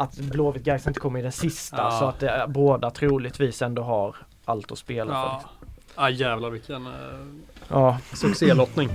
att Blåvitt Gais inte kommer i den sista Ja. så att eh, båda troligtvis ändå har allt att spela Ja, för. ja jävlar vilken eh, Ja, succélottning.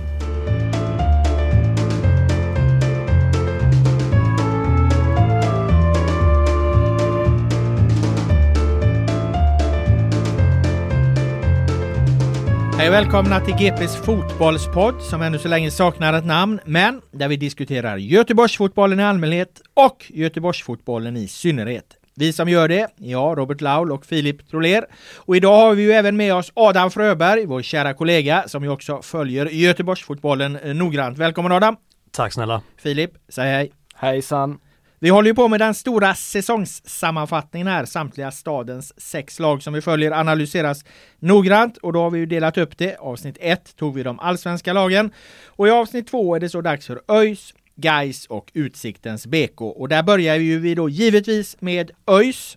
Hej och välkomna till GPs fotbollspodd som ännu så länge saknar ett namn, men där vi diskuterar Göteborgsfotbollen i allmänhet och Göteborgsfotbollen i synnerhet. Vi som gör det, jag, Robert Laul och Filip Troler. Och idag har vi ju även med oss Adam Fröberg, vår kära kollega, som ju också följer Göteborgsfotbollen eh, noggrant. Välkommen Adam! Tack snälla. Filip, säg hej! hejsan. Vi håller ju på med den stora säsongssammanfattningen här. Samtliga stadens sex lag som vi följer analyseras noggrant och då har vi ju delat upp det. Avsnitt 1 tog vi de allsvenska lagen och i avsnitt 2 är det så dags för ÖIS, Gais och Utsiktens BK. Och där börjar ju vi då givetvis med ÖIS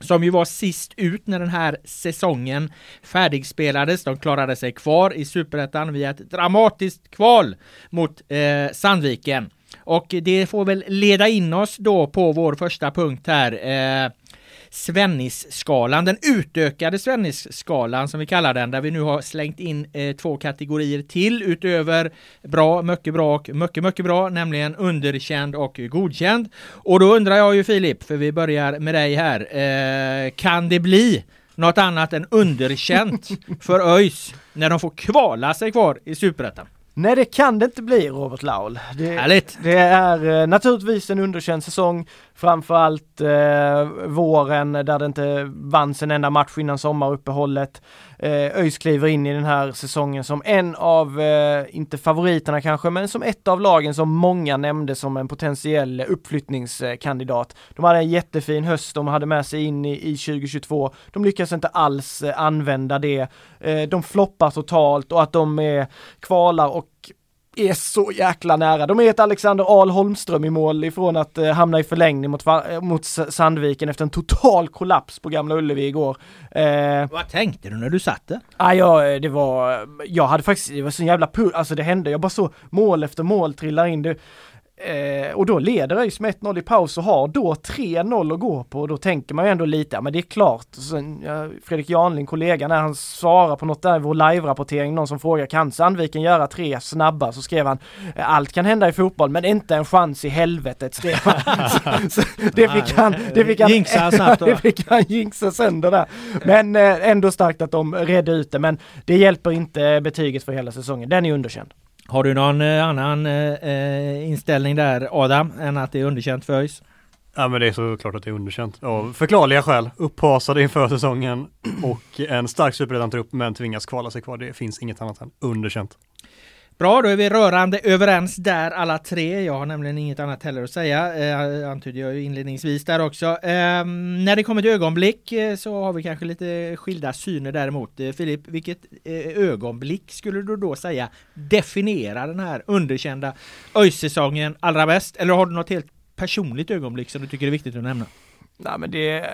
som ju var sist ut när den här säsongen färdigspelades. De klarade sig kvar i Superettan via ett dramatiskt kval mot eh, Sandviken. Och det får väl leda in oss då på vår första punkt här. Eh, Svennisskalan, den utökade Svennisskalan som vi kallar den, där vi nu har slängt in eh, två kategorier till utöver bra, mycket bra och mycket, mycket bra, nämligen underkänd och godkänd. Och då undrar jag ju Filip, för vi börjar med dig här, eh, kan det bli något annat än underkänt för ÖIS när de får kvala sig kvar i Superettan? Nej det kan det inte bli Robert Laul. Det, Härligt! det är eh, naturligtvis en underkänd säsong. Framförallt eh, våren där det inte vanns en enda match innan sommaruppehållet. Eh, ÖIS kliver in i den här säsongen som en av, eh, inte favoriterna kanske, men som ett av lagen som många nämnde som en potentiell uppflyttningskandidat. De hade en jättefin höst de hade med sig in i, i 2022. De lyckas inte alls eh, använda det. Eh, de floppar totalt och att de är kvalar och är så jäkla nära. De är ett Alexander Ahl Holmström i mål ifrån att eh, hamna i förlängning mot, eh, mot Sandviken efter en total kollaps på Gamla Ullevi igår. Eh, Vad tänkte du när du satt där? Ah, ja, det var, jag hade faktiskt, det var så jävla pull, alltså det hände, jag bara så mål efter mål trillar in. Det, eh, och då leder ÖIS med 1-0 i paus och har då 3-0 att gå på och då tänker man ju ändå lite, ja men det är klart. Sen, ja, Fredrik Janling, kollegan, när han svarar på något där i vår live-rapportering, någon som frågar kan Sandviken göra tre snabba? Så skrev han, allt kan hända i fotboll men inte en chans i helvetet skrev han. så, så, det fick han, det fick han, Jinxa snabbt det fick han jinxa sönder där. Men eh, ändå starkt att de redde ut det, men det hjälper inte betyget för hela säsongen. Den är underkänd. Har du någon eh, annan eh, eh, inställning där Adam, än att det är underkänt för ÖIS? Ja men det är såklart att det är underkänt. Av förklarliga skäl. Upphasade inför säsongen och en stark superettan-trupp men tvingas kvala sig kvar. Det finns inget annat än underkänt. Bra, då är vi rörande överens där alla tre. Jag har nämligen inget annat heller att säga. Eh, antydde jag ju inledningsvis där också. Eh, när det kommer till ögonblick eh, så har vi kanske lite skilda syner däremot. Eh, Filip, vilket eh, ögonblick skulle du då säga definierar den här underkända ÖIS-säsongen allra bäst? Eller har du något helt personligt ögonblick som du tycker är viktigt att nämna? Nej men det,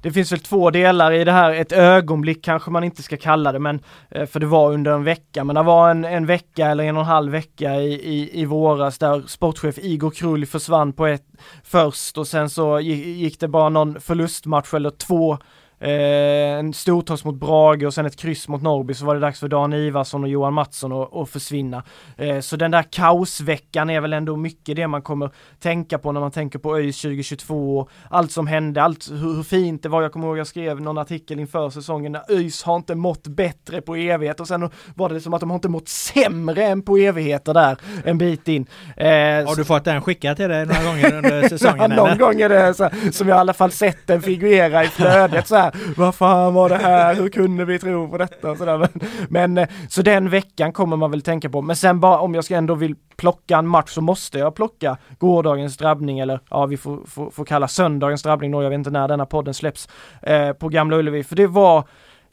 det finns väl två delar i det här, ett ögonblick kanske man inte ska kalla det men eh, för det var under en vecka, men det var en, en vecka eller en och en halv vecka i, i, i våras där sportchef Igor Krull försvann på ett först och sen så gick det bara någon förlustmatch eller två Eh, en stortorsk mot Brage och sen ett kryss mot Norrby så var det dags för Dan Ivarsson och Johan Mattsson att, försvinna. Eh, så den där kaosveckan är väl ändå mycket det man kommer tänka på när man tänker på ÖIS 2022 och allt som hände, allt hur, hur fint det var. Jag kommer ihåg jag skrev någon artikel inför säsongen när ÖIS har inte mått bättre på evighet och sen var det som att de har inte mått sämre än på evigheter där en bit in. Eh, har du fått den skickad till dig några gånger under säsongen? ja, någon gång är det så, som jag i alla fall sett den figurera i flödet så här vad fan var det här, hur kunde vi tro på detta och sådär. Men, men eh, så den veckan kommer man väl tänka på. Men sen bara om jag ska ändå vill plocka en match så måste jag plocka gårdagens drabbning eller ja vi får, får, får kalla söndagens drabbning då, jag vet inte när denna podden släpps eh, på Gamla Ullevi. För det var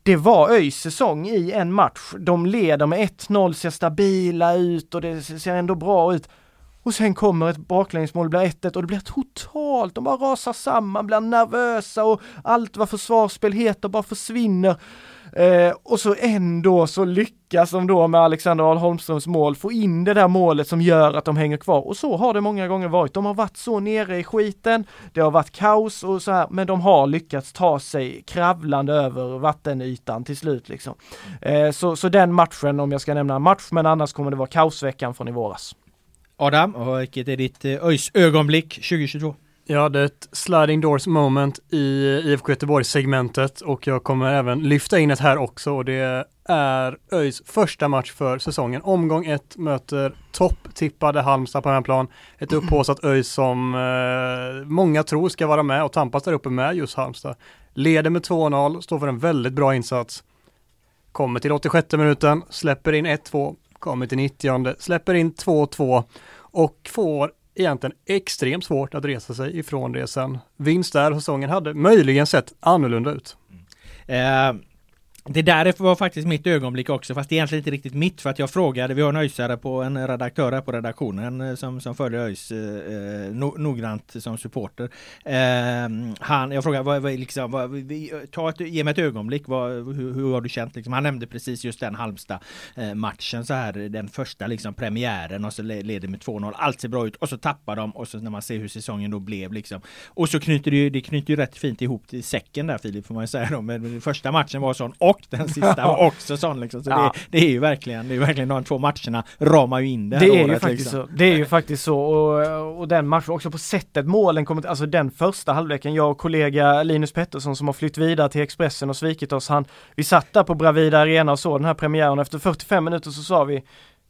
det var ÖIS säsong i en match. De leder med 1-0, ser stabila ut och det ser ändå bra ut. Och sen kommer ett baklängesmål, blir 1-1 och det blir totalt, de bara rasar samman, blir nervösa och allt vad försvarsspel heter bara försvinner. Eh, och så ändå så lyckas de då med Alexander Ahl Holmströms mål få in det där målet som gör att de hänger kvar. Och så har det många gånger varit. De har varit så nere i skiten, det har varit kaos och så här, men de har lyckats ta sig kravlande över vattenytan till slut liksom. Eh, så, så den matchen, om jag ska nämna en match, men annars kommer det vara kaosveckan från i våras. Adam, vilket är ditt eh, ÖIS ögonblick 2022? Ja, det är ett sliding doors moment i IFK Göteborg-segmentet och jag kommer även lyfta in ett här också och det är ÖIS första match för säsongen. Omgång ett möter topptippade Halmstad på hemmaplan. Ett upphåsat ÖIS som eh, många tror ska vara med och tampas där uppe med just Halmstad. Leder med 2-0, står för en väldigt bra insats. Kommer till 86 minuten, släpper in 1-2, kommer till 90 släpper in 2-2 och får egentligen extremt svårt att resa sig ifrån det sen. Vinst där säsongen hade möjligen sett annorlunda ut. Mm. Eh, det där var faktiskt mitt ögonblick också, fast egentligen inte riktigt mitt för att jag frågade, vi har en öisare på en redaktör här på redaktionen eh, som, som följer ÖIS eh, eh no, noggrant som supporter. Eh, han, jag frågade, vad, vad, liksom, vad, ta ett, ge mig ett ögonblick, vad, hur, hur har du känt? Liksom, han nämnde precis just den Halmstad-matchen, eh, så här, den första liksom premiären och så leder med 2-0, allt ser bra ut och så tappar de och så när man ser hur säsongen då blev liksom. Och så knyter det ju, det knyter ju rätt fint ihop till säcken där Filip får man ju säga då, men första matchen var sån och den sista var också sån liksom. Så ja. det, det, är ju verkligen, det är verkligen de två matcherna ramar ju in det Det är året, ju faktiskt liksom. så. Det är ju faktiskt så och, och den matchen också på sättet målen kommer, alltså den första halvleken, jag och kollega Linus Pettersson som har flytt vidare till Expressen och svikit oss, han, vi satt där på Bravida Arena och såg den här premiären efter 45 minuter så sa vi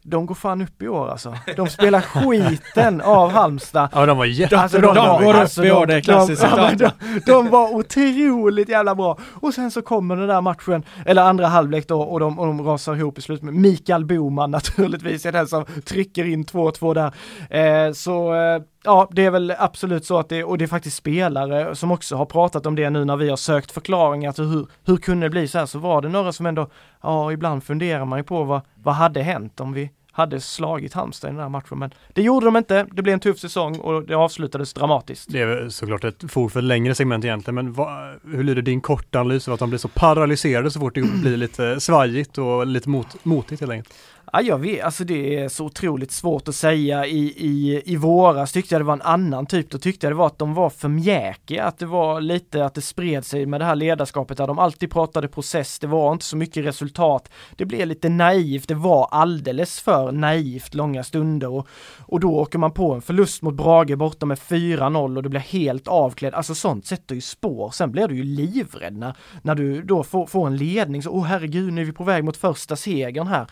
de går fan upp i år alltså. De spelar skiten av Halmstad. Ja de var. Alltså, de, de, de går alltså, upp i år, det är klassiskt de, de, de, var otroligt jävla bra. Och sen så kommer den där matchen, eller andra halvlek då, och de, och de rasar ihop i slutet. Mikael Boman naturligtvis är den som trycker in 2-2 där. Eh, så eh, Ja, det är väl absolut så att det, och det är faktiskt spelare som också har pratat om det nu när vi har sökt förklaringar till hur, hur kunde det bli så här, så var det några som ändå, ja ibland funderar man ju på vad, vad hade hänt om vi hade slagit Halmstad i den här matchen. Men det gjorde de inte. Det blev en tuff säsong och det avslutades dramatiskt. Det är såklart ett fog för ett längre segment egentligen. Men vad, hur lyder din korta analys av att de blir så paralyserade så fort det blir lite svajigt och lite mot, motigt helt enkelt? Ja, jag vet, alltså det är så otroligt svårt att säga. I, i, I våras tyckte jag det var en annan typ, då tyckte jag det var att de var för mjäkiga, att det var lite att det spred sig med det här ledarskapet där de alltid pratade process, det var inte så mycket resultat. Det blev lite naivt, det var alldeles för naivt långa stunder och, och då åker man på en förlust mot Brage borta med 4-0 och du blir helt avklädd. Alltså sånt sätter ju spår. Sen blir du ju livrädd när, när du då får, får en ledning, så åh herregud, nu är vi på väg mot första segern här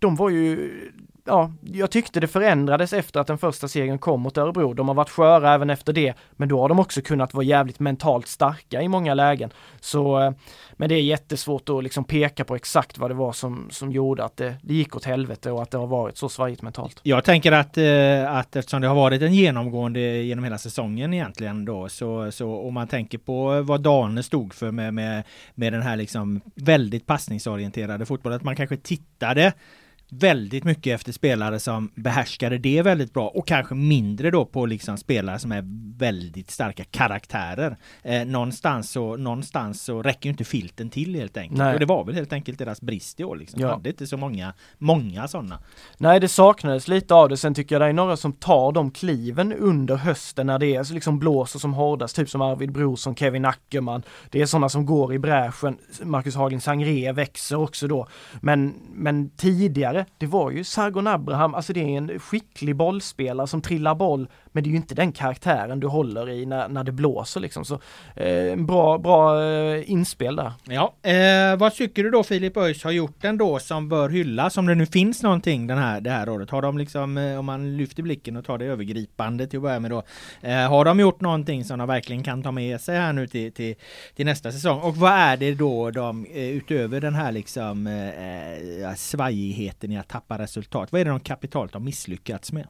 de var ju ja, jag tyckte det förändrades efter att den första segern kom mot Örebro. De har varit sköra även efter det, men då har de också kunnat vara jävligt mentalt starka i många lägen. Så, eh, men det är jättesvårt att liksom peka på exakt vad det var som, som gjorde att det, det gick åt helvete och att det har varit så svajigt mentalt. Jag tänker att, eh, att eftersom det har varit en genomgående genom hela säsongen egentligen då, så, så om man tänker på vad Dane stod för med, med, med den här liksom väldigt passningsorienterade fotbollen, att man kanske tittade väldigt mycket efter spelare som behärskade det väldigt bra och kanske mindre då på liksom spelare som är väldigt starka karaktärer. Eh, någonstans, så, någonstans så räcker ju inte filten till helt enkelt. Nej. Och det var väl helt enkelt deras brist i år. Liksom. Ja. Hade inte så många, många sådana. Nej det saknades lite av det, sen tycker jag det är några som tar de kliven under hösten när det är liksom blåser som hårdast, typ som Arvid Brorsson, Kevin Ackerman. Det är sådana som går i bräschen, Marcus Haglin Sangré växer också då. Men, men tidigare, det var ju Sargon Abraham, alltså det är en skicklig bollspelare som trillar boll, men det är ju inte den karaktären du håller i när, när det blåser liksom. Så eh, bra, bra eh, inspel där. Ja, eh, vad tycker du då Filip Öis har gjort ändå som bör hyllas? Om det nu finns någonting den här, det här året. Har de liksom, eh, om man lyfter blicken och tar det övergripande till att börja med då. Eh, har de gjort någonting som de verkligen kan ta med sig här nu till, till, till nästa säsong? Och vad är det då de, eh, utöver den här liksom eh, eh svajigheten i att tappa resultat, vad är det de kapitalt har misslyckats med?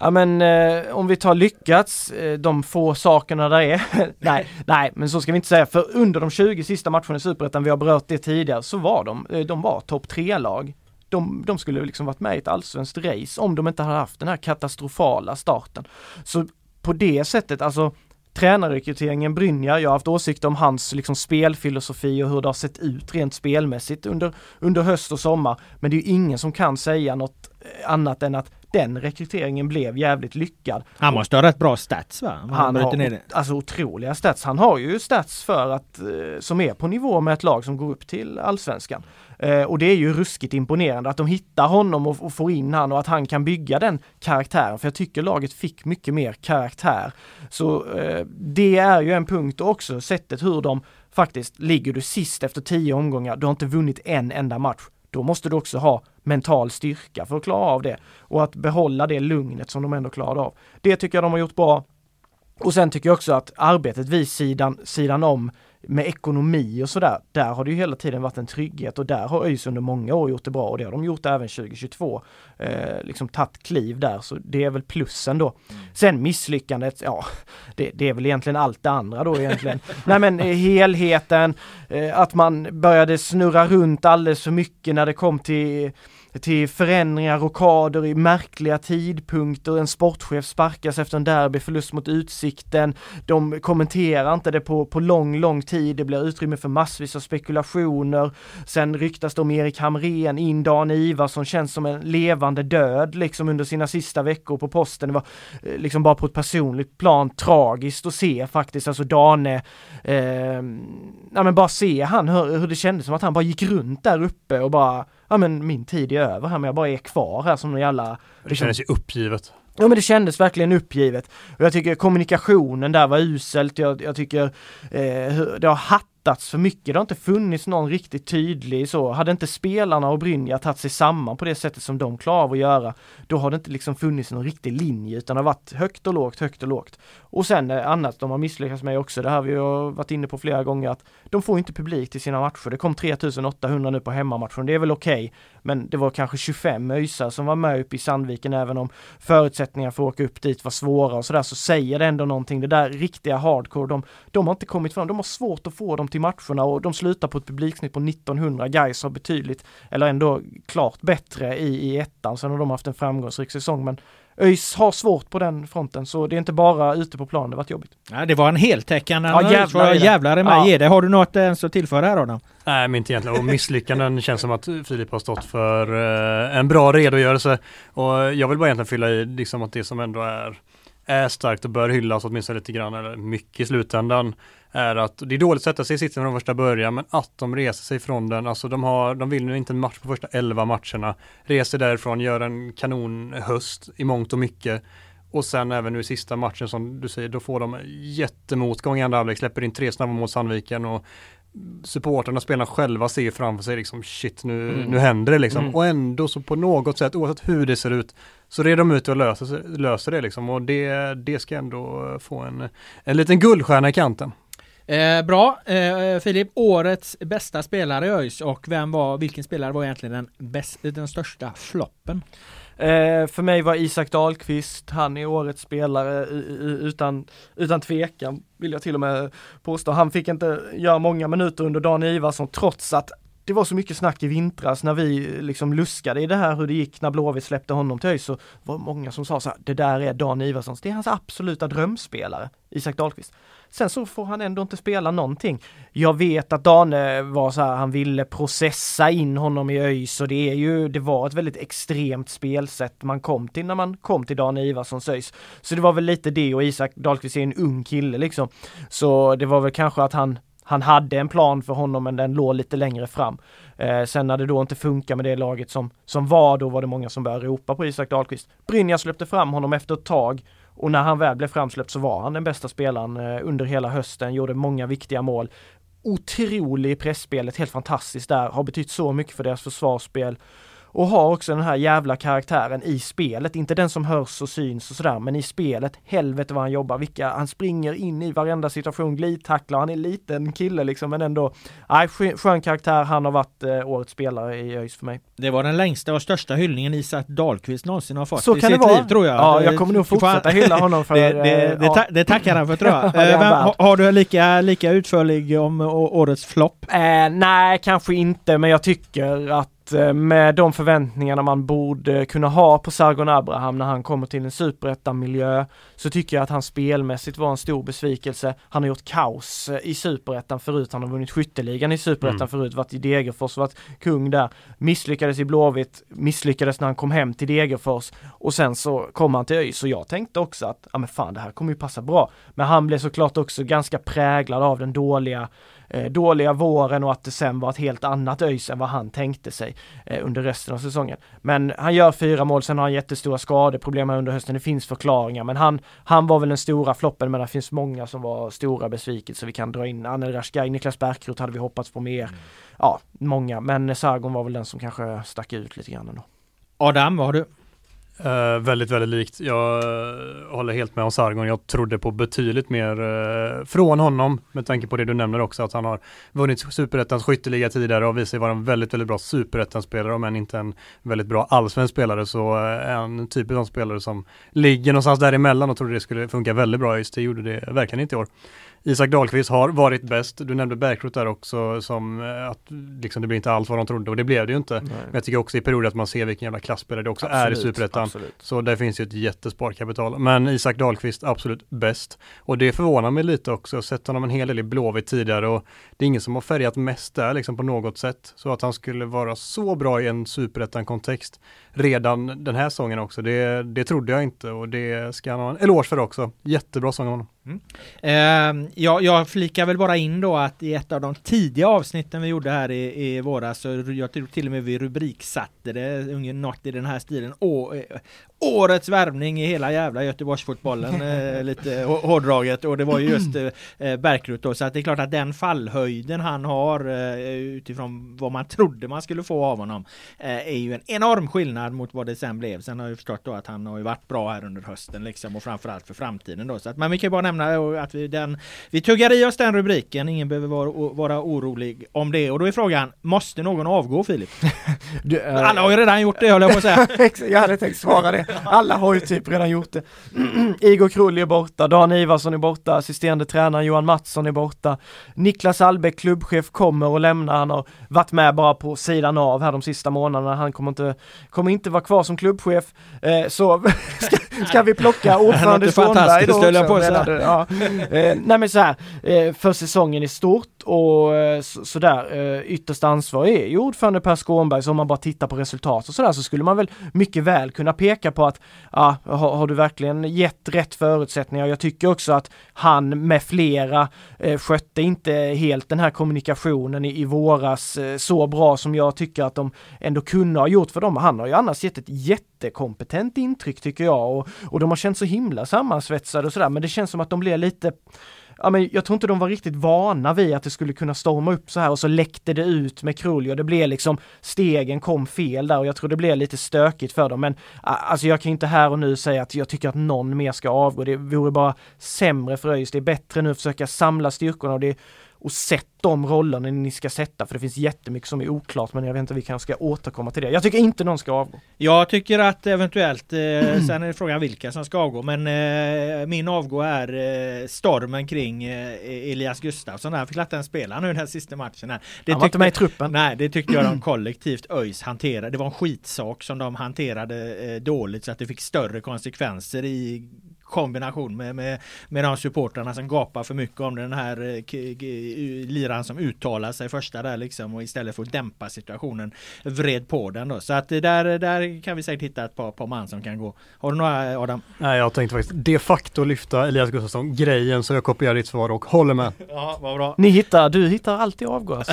Ja men eh, om vi tar lyckats, eh, de få sakerna där är, nej, nej men så ska vi inte säga, för under de 20 sista matcherna i Superettan, vi har berört det tidigare, så var de, eh, de var topp tre lag De, de skulle liksom varit med i ett allsvenskt race om de inte hade haft den här katastrofala starten. Så på det sättet, alltså tränarrekryteringen Brynjar, jag har haft åsikter om hans liksom spelfilosofi och hur det har sett ut rent spelmässigt under, under höst och sommar. Men det är ju ingen som kan säga något eh, annat än att den rekryteringen blev jävligt lyckad. Han måste ha rätt bra stats va? Om Han har ner det. alltså otroliga stats. Han har ju stats för att, eh, som är på nivå med ett lag som går upp till allsvenskan. Eh, och det är ju ruskigt imponerande att de hittar honom och, och får in han och att han kan bygga den karaktären. För jag tycker laget fick mycket mer karaktär. Så eh, det är ju en punkt också sättet hur de faktiskt ligger du sist efter tio omgångar, du har inte vunnit en enda match. Då måste du också ha mental styrka för att klara av det och att behålla det lugnet som de ändå klarade av. Det tycker jag de har gjort bra. Och sen tycker jag också att arbetet vid sidan, sidan om med ekonomi och sådär, där har det ju hela tiden varit en trygghet och där har ÖIS under många år gjort det bra och det har de gjort även 2022. Eh, liksom tagit kliv där, så det är väl plussen då. Sen misslyckandet, ja, det, det är väl egentligen allt det andra då egentligen. Nej men eh, helheten, eh, att man började snurra runt alldeles för mycket när det kom till till förändringar, rockader i märkliga tidpunkter, en sportchef sparkas efter en derbyförlust mot Utsikten, de kommenterar inte det på, på lång, lång tid, det blir utrymme för massvis av spekulationer, sen ryktas det om Erik Hamrén in, Dan Ivarsson känns som en levande död liksom under sina sista veckor på posten, det var eh, liksom bara på ett personligt plan tragiskt att se faktiskt, alltså Dane, eh, ja men bara se han, hur, hur det kändes som att han bara gick runt där uppe och bara ja men min tid är över här men jag bara är kvar här som någon jävla Det kändes ju uppgivet. Ja men det kändes verkligen uppgivet. Och jag tycker kommunikationen där var uselt, jag, jag tycker eh, det har hattats för mycket, det har inte funnits någon riktigt tydlig så. Hade inte spelarna och Brynja tagit sig samman på det sättet som de klarar av att göra, då har det inte liksom funnits någon riktig linje utan det har varit högt och lågt, högt och lågt. Och sen eh, annat de har misslyckats med också, det här har vi har varit inne på flera gånger, att de får inte publik till sina matcher. Det kom 3800 nu på hemmamatchen, det är väl okej, men det var kanske 25 öisar som var med uppe i Sandviken även om förutsättningarna för att åka upp dit var svåra och sådär så säger det ändå någonting. Det där riktiga hardcore, de, de har inte kommit fram. De har svårt att få dem till matcherna och de slutar på ett publiksnitt på 1900. Gais har betydligt, eller ändå klart bättre i, i ettan. Sen har de haft en framgångsrik säsong men ÖIS har svårt på den fronten så det är inte bara ute på plan det varit jobbigt. Ja, det var en heltäckande Ja, jävlar det. jävlar i mig Ja. det. Har du något ens att tillföra här Adam? Nej, men inte egentligen. Och misslyckanden känns som att Filip har stått för eh, en bra redogörelse. Och jag vill bara egentligen fylla i liksom att det som ändå är, är starkt och bör hyllas åtminstone lite grann, eller mycket i slutändan, är att det är dåligt att sätta sig i sitsen från första början, men att de reser sig från den. Alltså de har, de vinner inte en match på första elva matcherna, reser därifrån, gör en kanonhöst i mångt och mycket. Och sen även nu i sista matchen som du säger, då får de jättemotgång i andra halvlek, släpper in tre snabba mot Sandviken och supporterna, spelarna själva ser framför sig liksom shit nu, Mm. nu händer det liksom. Mm. Och ändå så på något sätt, oavsett hur det ser ut, så reder de ut och löser, löser det liksom. Och det, det ska ändå få en, en liten guldstjärna i kanten. Eh, bra. Eh, Filip, årets bästa spelare i ÖIS och vem var, vilken spelare var egentligen den, bäst, den största floppen? Eh, för mig var Isak Dahlqvist, han är årets spelare utan, utan tvekan vill jag till och med påstå. Han fick inte göra många minuter under Dan Ivarsson trots att det var så mycket snack i vintras när vi liksom luskade i det här hur det gick när Blåvitt släppte honom till ÖIS så var det många som sa så här, det där är Dan Ivarssons, det är hans absoluta drömspelare, Isak Dahlqvist. Sen så får han ändå inte spela någonting. Jag vet att Dane var så här, han ville processa in honom i ÖIS och det är ju, det var ett väldigt extremt spelsätt man kom till när man kom till Dane Ivarssons ÖIS. Så det var väl lite det och Isak Dahlqvist är en ung kille liksom. Så det var väl kanske att han han hade en plan för honom men den låg lite längre fram. Eh, sen när det då inte funkar med det laget som, som var, då var det många som började ropa på Isak Dahlqvist. Brynja släppte fram honom efter ett tag och när han väl blev framsläppt så var han den bästa spelaren eh, under hela hösten, gjorde många viktiga mål. Otrolig i pressspelet, helt fantastiskt där, har betytt så mycket för deras försvarsspel och har också den här jävla karaktären i spelet, inte den som hörs och syns och sådär, men i spelet, helvete vad han jobbar, vilka, han springer in i varenda situation, glidtacklar, han är en liten kille liksom, men ändå, nej, skön karaktär, han har varit eh, årets spelare i ÖIS för mig. Det var den längsta och största hyllningen Isak Dahlqvist någonsin har fått Så i sitt vara. liv tror jag. Ja, jag kommer nog fortsätta hylla honom för det, det, eh, det, ja. ta, det tackar han för tror jag. Eh, han men, värd. ha- har du lika, lika utförlig om årets flopp? Eh, nej, kanske inte, men jag tycker att med de förväntningarna man borde kunna ha på Sargon Abraham när han kommer till en superettan-miljö så tycker jag att han spelmässigt var en stor besvikelse. Han har gjort kaos eh, i superettan förut, han har vunnit skytteligan i superettan Mm. förut, varit i Degerfors, varit kung där, misslyckades i Blåvitt, misslyckades när han kom hem till Degerfors och sen så kom han till ÖIS och jag tänkte också att, ja men fan det här kommer ju passa bra. Men han blev såklart också ganska präglad av den dåliga eh, dåliga våren och att det sen var ett helt annat ÖIS än vad han tänkte sig eh, under resten av säsongen. Men han gör fyra mål, sen har han jättestora skadeproblem här under hösten. Det finns förklaringar, men han, han var väl den stora floppen, men det finns många som var stora besvikelser. Vi kan dra in Anel Rashkai, Niklas Bärkroth hade vi hoppats på mer. Ja, många, men Sargon var väl den som kanske stack ut lite grann ändå. Adam, vad har du? Uh, väldigt, väldigt likt. Jag uh, håller helt med om Sargon. Jag trodde på betydligt mer uh, från honom med tanke på det du nämner också att han har vunnit superettans skytteliga tidigare och visar sig vara en väldigt, väldigt bra superettan-spelare om än inte en väldigt bra allsvensk spelare så eh, en typ av spelare som ligger någonstans däremellan och trodde det skulle funka väldigt bra. Just det gjorde det verkligen inte i år. Isak Dahlqvist har varit bäst. Du nämnde Bärkroth där också som eh, att liksom det blir inte allt vad de trodde och det blev det ju inte. Men jag tycker också i perioder att man ser vilken jävla klassspelare det också är i superettan. Absolut. Så där finns ju ett jättesparkapital. Men Isak Dahlqvist absolut bäst. Och det förvånar mig lite också. Jag har sett honom en hel del i Blåvitt tidigare och det är ingen som har färgat mest där liksom på något sätt. Så att han skulle vara så bra i en superettan-kontext redan den här sången också. Det, det trodde jag inte och det ska han ha en eloge för också. Jättebra sång av honom. Mm. Eh, ja, jag flikar väl bara in då att i ett av de tidiga avsnitten vi gjorde här i, i våras så jag tror till och med vi rubriksatte det något i den här stilen. Å, årets värvning i hela jävla Göteborgsfotbollen, eh, lite hå- hårdraget och det var ju just eh, eh, Bärkroth då så att det är klart att den fallhöjden han har eh, utifrån vad man trodde man skulle få av honom eh, är ju en enorm skillnad mot vad det sen blev. Sen har jag förstått då att han har ju varit bra här under hösten liksom och framförallt för framtiden då. Så att, men vi kan ju bara nämna att vi, den, vi tuggar i oss den rubriken. Ingen behöver vara, vara orolig om det. Och då är frågan, måste någon avgå Filip? Du, eh, Alla har ju redan gjort det höll jag på att säga. Jag hade tänkt svara det. Alla har ju typ redan gjort det. Igor Krulli är borta, Dan Ivarsson är borta, assisterande tränare Johan Mattsson är borta. Niklas Albeck, klubbchef, kommer att lämna. Han har varit med bara på sidan av här de sista månaderna. Han kommer inte, kommer inte vara kvar som klubbchef. Eh, så ska, ska vi plocka ordförande Skånberg då också, på menar du? Ja. Eh, nej men så här, eh, för säsongen i stort och eh, sådär, eh, Ytterst yttersta är ju ordförande Per Skånberg, så om man bara tittar på resultat och sådär så skulle man väl mycket väl kunna peka på att ja, har, har du verkligen gett rätt förutsättningar? Jag tycker också att han med flera eh, skötte inte helt den här kommunikationen i, i våras eh, så bra som jag tycker att de ändå kunde ha gjort för dem. Han har ju annars gett ett jättekompetent intryck tycker jag och, och de har känt så himla sammansvetsade och sådär men det känns som att de blir lite Ja, men jag tror inte de var riktigt vana vid att det skulle kunna storma upp så här och så läckte det ut med Krulj och det blev liksom stegen kom fel där och jag tror det blev lite stökigt för dem. Men alltså jag kan inte här och nu säga att jag tycker att någon mer ska avgå. Det vore bara sämre för ÖIS. Det är bättre nu att försöka samla styrkorna och det och sätt de rollerna ni ska sätta för det finns jättemycket som är oklart men jag vet inte, vi kanske ska återkomma till det. Jag tycker inte någon ska avgå. Jag tycker att eventuellt, eh, sen är det frågan vilka som ska avgå, men eh, min avgå är eh, stormen kring eh, Elias Gustafsson. Han fick inte spela nu den här sista matchen. Här. Det Han var inte med i truppen. Nej, det tyckte jag de kollektivt ÖIS hanterade. Det var en skitsak som de hanterade eh, dåligt så att det fick större konsekvenser i kombination med, med, med de supportrarna som gapar för mycket om den här eh, liran som uttalar sig första där liksom och istället för att dämpa situationen vred på den då. Så att där, där kan vi säkert hitta ett par, par man som kan gå. Har du några Adam? Nej jag tänkte faktiskt de facto lyfta Elias Gustafsson grejen så jag kopierar ditt svar och håller med. Ja, vad bra. Ni hittar, du hittar alltid avgå alltså.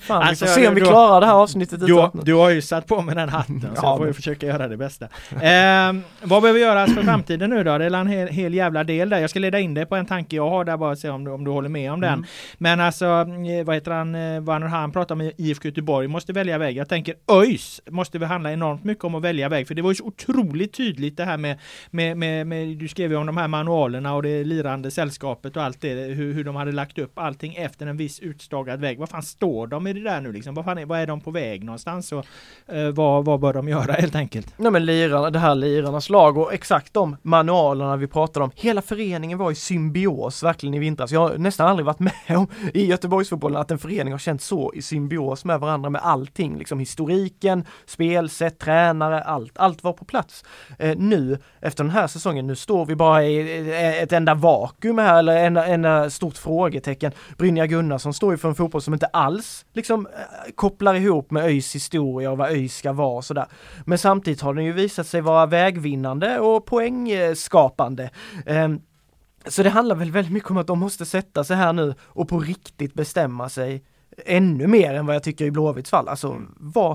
Fan, alltså, vi får se om vi klarar det här avsnittet du, du har ju satt på med den hatten så ja, jag får ju försöka göra det bästa. Eh, vad behöver göras för framtiden nu då? Det är hel, hel jävla del där. Jag ska leda in dig på en tanke jag har där bara se om du, om du håller med om den. Mm. Men alltså, eh, vad heter han, eh, Werner han pratar om IFK Göteborg måste välja väg. Jag tänker ÖIS måste väl handla enormt mycket om att välja väg. För det var ju så otroligt tydligt det här med, med, med, med du skrev ju om de här manualerna och det lirande sällskapet och allt det. Hur, hur de hade lagt upp allting efter en viss utstagad väg. Vad fan står de i det där nu liksom? Vad, fan är, vad är de på väg någonstans? Och, eh, vad, vad bör de göra helt enkelt? Nej men lirarna, det här lirarnas lag och exakt de manualerna vi pratade om. Hela föreningen var i symbios verkligen i vintras. Jag har nästan aldrig varit med om i Göteborgsfotbollen att en förening har känt så i symbios med varandra med allting, liksom historiken, spelsätt, tränare, allt. Allt var på plats. Eh, nu efter den här säsongen, nu står vi bara i ett enda vakuum här eller en enda stort frågetecken. Brynja Gunnarsson står ju för en fotboll som inte alls liksom eh, kopplar ihop med ÖIS historia och vad ÖIS ska vara och sådär. Men samtidigt har den ju visat sig vara vägvinnande och poängskapande. Ehm, så det handlar väl väldigt mycket om att de måste sätta sig här nu och på riktigt bestämma sig ännu mer än vad jag tycker i Blåvitts fall. Alltså,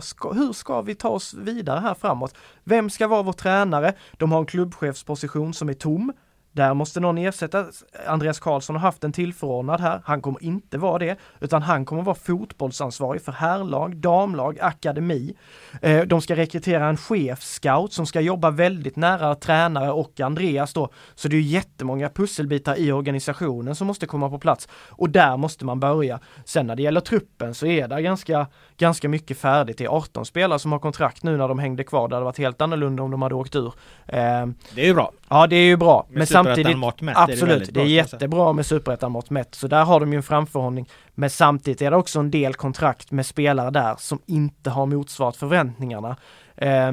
ska, hur ska vi ta oss vidare här framåt? Vem ska vara vår tränare? De har en klubbchefsposition som är tom. Där måste någon ersätta. Andreas Karlsson har haft en tillförordnad här. Han kommer inte vara det, utan han kommer vara fotbollsansvarig för herrlag, damlag, akademi. Eh, de ska rekrytera en chefscout som ska jobba väldigt nära tränare och Andreas då. Så det är jättemånga pusselbitar i organisationen som måste komma på plats och där måste man börja. Sen när det gäller truppen så är det ganska, ganska mycket färdigt. Det är 18 spelare som har kontrakt nu när de hängde kvar. Det hade varit helt annorlunda om de hade åkt ur. Eh, det är ju bra. Ja, det är ju bra. Men samtidigt, absolut, det är, det är jättebra med superettan-mått mätt. Så där har de ju en framförhållning. Men samtidigt är det också en del kontrakt med spelare där som inte har motsvarat förväntningarna. Eh,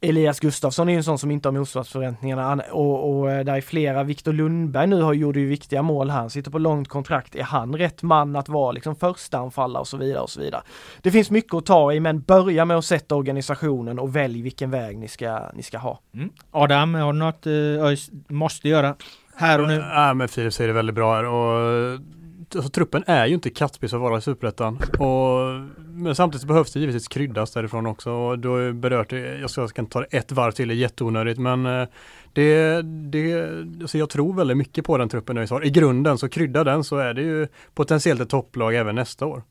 Elias Gustafsson är ju en sån som inte har motsvarat förväntningarna och, och eh, där är flera, Viktor Lundberg nu har gjort ju viktiga mål här, han sitter på långt kontrakt. Är han rätt man att vara liksom första anfallare och så vidare och så vidare. Det finns mycket att ta i men börja med att sätta organisationen och välj vilken väg ni ska, ni ska ha. Mm. Adam, har du något uh, måste göra här och nu? Ja men Filip säger det väldigt bra här och alltså, truppen är ju inte kattpiss att vara i Superettan. Men samtidigt behövs det givetvis kryddas därifrån också. Och då är berört, jag ska, inte ta ett varv till, det är jätteonödigt men eh, det, det, alltså jag tror väldigt mycket på den truppen jag har. I grunden så krydda den så är det ju potentiellt ett topplag även nästa år.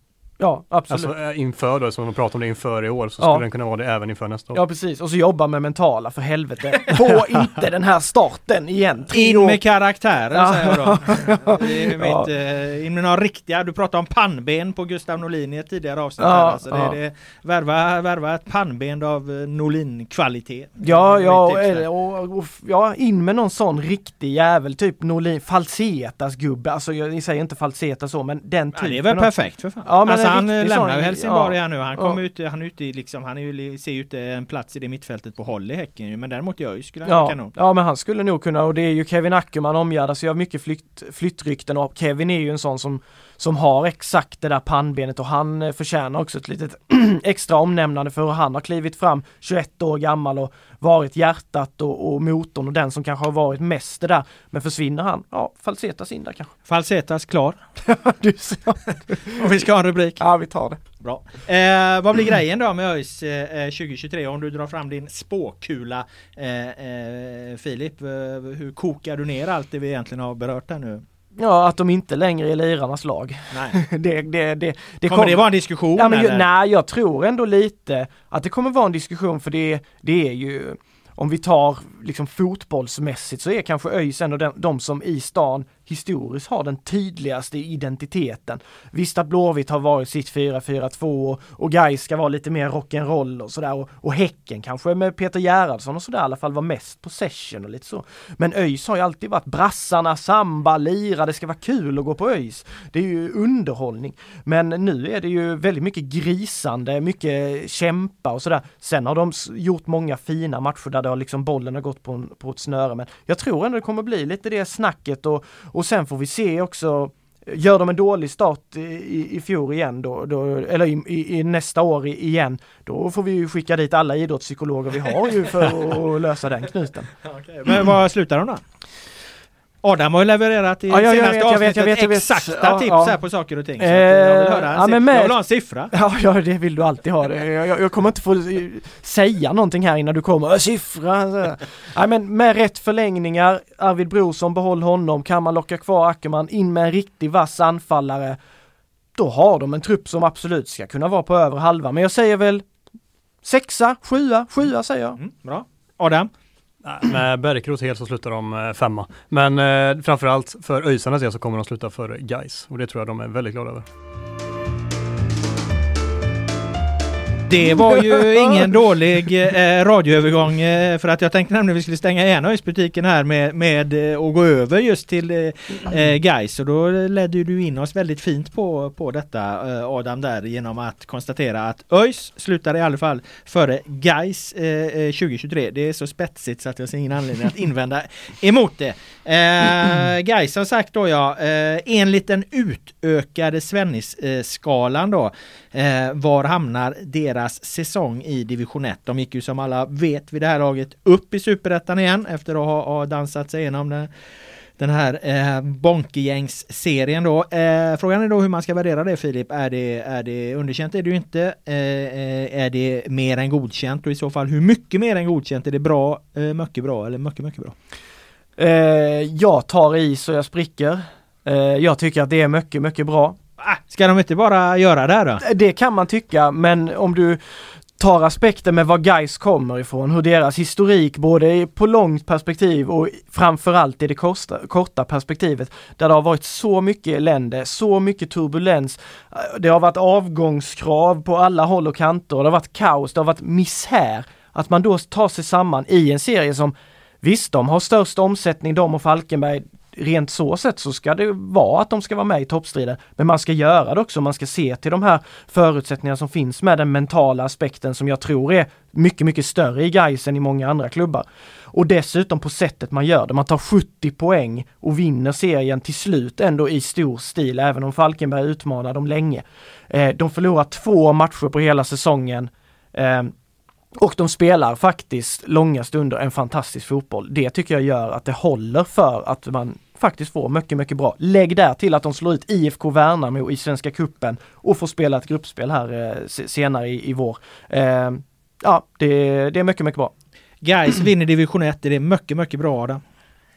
Ja, absolut. Alltså eh, inför då, som de pratar om det inför i år, så skulle den kunna vara det även inför nästa år. Ja, precis. Och så jobba med mentala, för helvete. Få inte den här starten igen. In med karaktären, ja. säger jag då. Det är ja. mitt, in med några riktiga, du pratade om pannben på Gustav Norlin i ett tidigare avsnitt. Ja, alltså det, ja. det, värva, värva ett pannben av eh, Norlin-kvalitet. Ja, ja, och, och, och, ja, in med någon sån riktig jävel, typ Norlin, Falsetas gubbe. Alltså jag, jag säger inte Falseta så, men den typen. Ja, det är väl perfekt för fan. Ja, men alltså, han lämnar ju Helsingborg ja. här nu. Han kommer ja. ut, han är ute i liksom, han är ju, ser ut en plats i det mittfältet på håll i Häcken Men däremot gör ju skulle han ja. kanon. Ja men han skulle nog kunna och det är ju Kevin Ackerman omgärdas ju av mycket flytt, flyttrykten och Kevin är ju en sån som som har exakt det där pannbenet och han eh, förtjänar också ett litet extra omnämnande för hur han har klivit fram 21 år gammal och varit hjärtat och, och motorn och den som kanske har varit mest det där. Men försvinner han, ja, Falsetas in där kanske. Falsetas klar. du och vi ska ha en rubrik. Ja, vi tar det. Bra. Eh, vad blir grejen då med ÖIS eh, 2023 om du drar fram din spåkula eh, eh Filip? Eh, hur kokar du ner allt det vi egentligen har berört här nu? Ja, att de inte längre är lirarnas lag. Nej. det, det, det, det kommer kom... det vara en diskussion? Ja, men nej, jag tror ändå lite att det kommer vara en diskussion för det, det är ju om vi tar liksom fotbollsmässigt så är kanske ÖIS ändå de, de som i stan historiskt har den tydligaste identiteten. Visst att Blåvitt har varit sitt 4-4-2 och, och Gais ska vara lite mer rock'n'roll och sådär och, och Häcken kanske med Peter Gerhardsson och sådär i alla fall var mest possession och lite så. Men ÖIS har ju alltid varit brassarna, samba, lira, det ska vara kul att gå på ÖIS. Det är ju underhållning. Men nu är det ju väldigt mycket grisande, mycket kämpa och sådär. Sen har de gjort många fina matcher där det har liksom bollen har gått på, på ett snöre. Men jag tror ändå det kommer bli lite det snacket och, och sen får vi se också Gör de en dålig start i, i fjol igen då, då eller i, i, i, nästa år igen, då får vi ju skicka dit alla idrottspsykologer vi har ju för att lösa den knuten. Okej, Men vad slutar de då? Adam har ju levererat i ja, jag, senaste jag vet, jag vet, jag vet, exakta ja, tips ja. här på saker och ting. Så jag, vill höra ja, men med, jag vill ha en siffra. Ja, ja, det vill du alltid ha. Jag, jag, kommer inte få säga någonting här innan du kommer. Siffra! ja, men med rätt förlängningar, Arvid Brorsson, behåll honom. Kan man locka kvar Ackerman, in med en riktig vass anfallare. Då har de en trupp som absolut ska kunna vara på över halva. Men jag säger väl sexa, sjua, sjua säger jag. Mm, bra. Adam? Med Bärkroth helt så slutar de eh, femma. Men eh, framförallt för ÖISarnas del så kommer de sluta för Geis och det tror jag de är väldigt glada över. Det var ju ingen dålig eh, radioövergång eh, för att jag tänkte nämligen att vi skulle stänga igen butiken här med, med eh, gå över just till eh, eh Gais och då ledde du in oss väldigt fint på, på detta eh, Adam där genom att konstatera att ÖIS slutar i alla fall före Gais 2023. Det är så spetsigt så att jag ser ingen anledning att invända emot det. Eh, Gais har sagt då ja, eh, enligt den utökade Svennis-skalan då Eh, var hamnar deras säsong i division 1? De gick ju som alla vet vid det här laget upp i superettan igen efter att ha, ha dansat sig igenom det den här eh, Bonkegängs-serien då. Eh, frågan är då hur man ska värdera det Filip. Är det, är det underkänt? Är det ju inte. Eh, eh, är det mer än godkänt? Och i så fall hur mycket mer än godkänt? Är det bra, eh, mycket bra eller mycket, mycket bra? Eh, jag tar i så jag spricker. Eh, jag tycker att det är mycket, mycket bra. Ah, ska de inte bara göra det här då? Det kan man tycka, men om du tar aspekten med var guys kommer ifrån, hur deras historik både på långt perspektiv och framförallt i det korta, korta perspektivet, där det har varit så mycket elände, så mycket turbulens. Eh, det har varit avgångskrav på alla håll och kanter, och det har varit kaos, det har varit misär. Att man då tar sig samman i en serie som Visst, de har störst omsättning, de och Falkenberg rent så sätt så ska det vara att de ska vara med i toppstriden. Men man ska göra det också, man ska se till de här förutsättningarna som finns med den mentala aspekten som jag tror är mycket, mycket större i Gais än i många andra klubbar. Och dessutom på sättet man gör det. Man tar 70 poäng och vinner serien till slut ändå i stor stil, även om Falkenberg utmanar dem länge. Eh, de förlorar två matcher på hela säsongen. Eh, och de spelar faktiskt långa stunder en fantastisk fotboll. Det tycker jag gör att det håller för att man faktiskt får mycket, mycket bra. Lägg där till att de slår ut IFK Värnamo i Svenska Kuppen och får spela ett gruppspel här eh, senare i, i vår. Eh, ja, det, det är mycket, mycket bra. Guys vinner division 1, det är mycket, mycket bra Adam.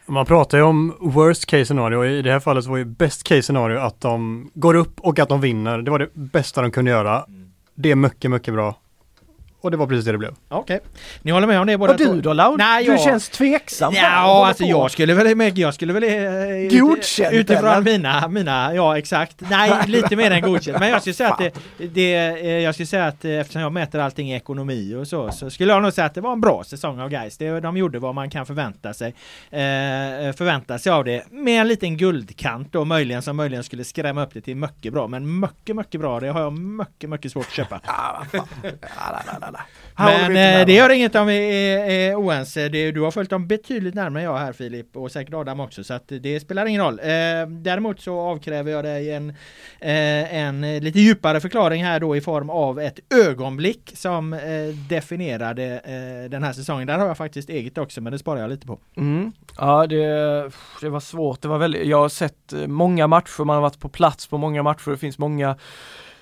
Man pratar ju om worst case scenario i det här fallet så var ju best case scenario att de går upp och att de vinner. Det var det bästa de kunde göra. Det är mycket, mycket bra. Och det var precis det det blev. Okej. Okay. Ni håller med om det båda Och du då Laud? Nej, du jag... känns tveksam. Ja, alltså jag skulle väl, jag skulle väl... Eh, Godkänt Utifrån mina, mina, ja exakt. Nej, lite mer än godkänt. Men jag skulle säga att det, det, eh, jag skulle säga att eh, eftersom jag mäter allting i ekonomi och så, så skulle jag nog säga att det var en bra säsong av Gais. De gjorde vad man kan förvänta sig. Eh, förvänta sig av det. Med en liten guldkant då möjligen som möjligen skulle skrämma upp det till mycket bra. Men mycket, mycket bra, det har jag mycket, mycket svårt att köpa. Men eh, det gör inget om vi är, är oense. Du har följt dem betydligt närmare än jag här Filip och säkert Adam också så att det spelar ingen roll. Eh, däremot så avkräver jag dig en, eh, en lite djupare förklaring här då i form av ett ögonblick som definierade den här säsongen. Där har jag faktiskt eget också men det sparar jag lite på. Mm. Ja det, det var svårt. Det var väldigt, jag har sett många matcher, man har varit på plats på många matcher. Det finns många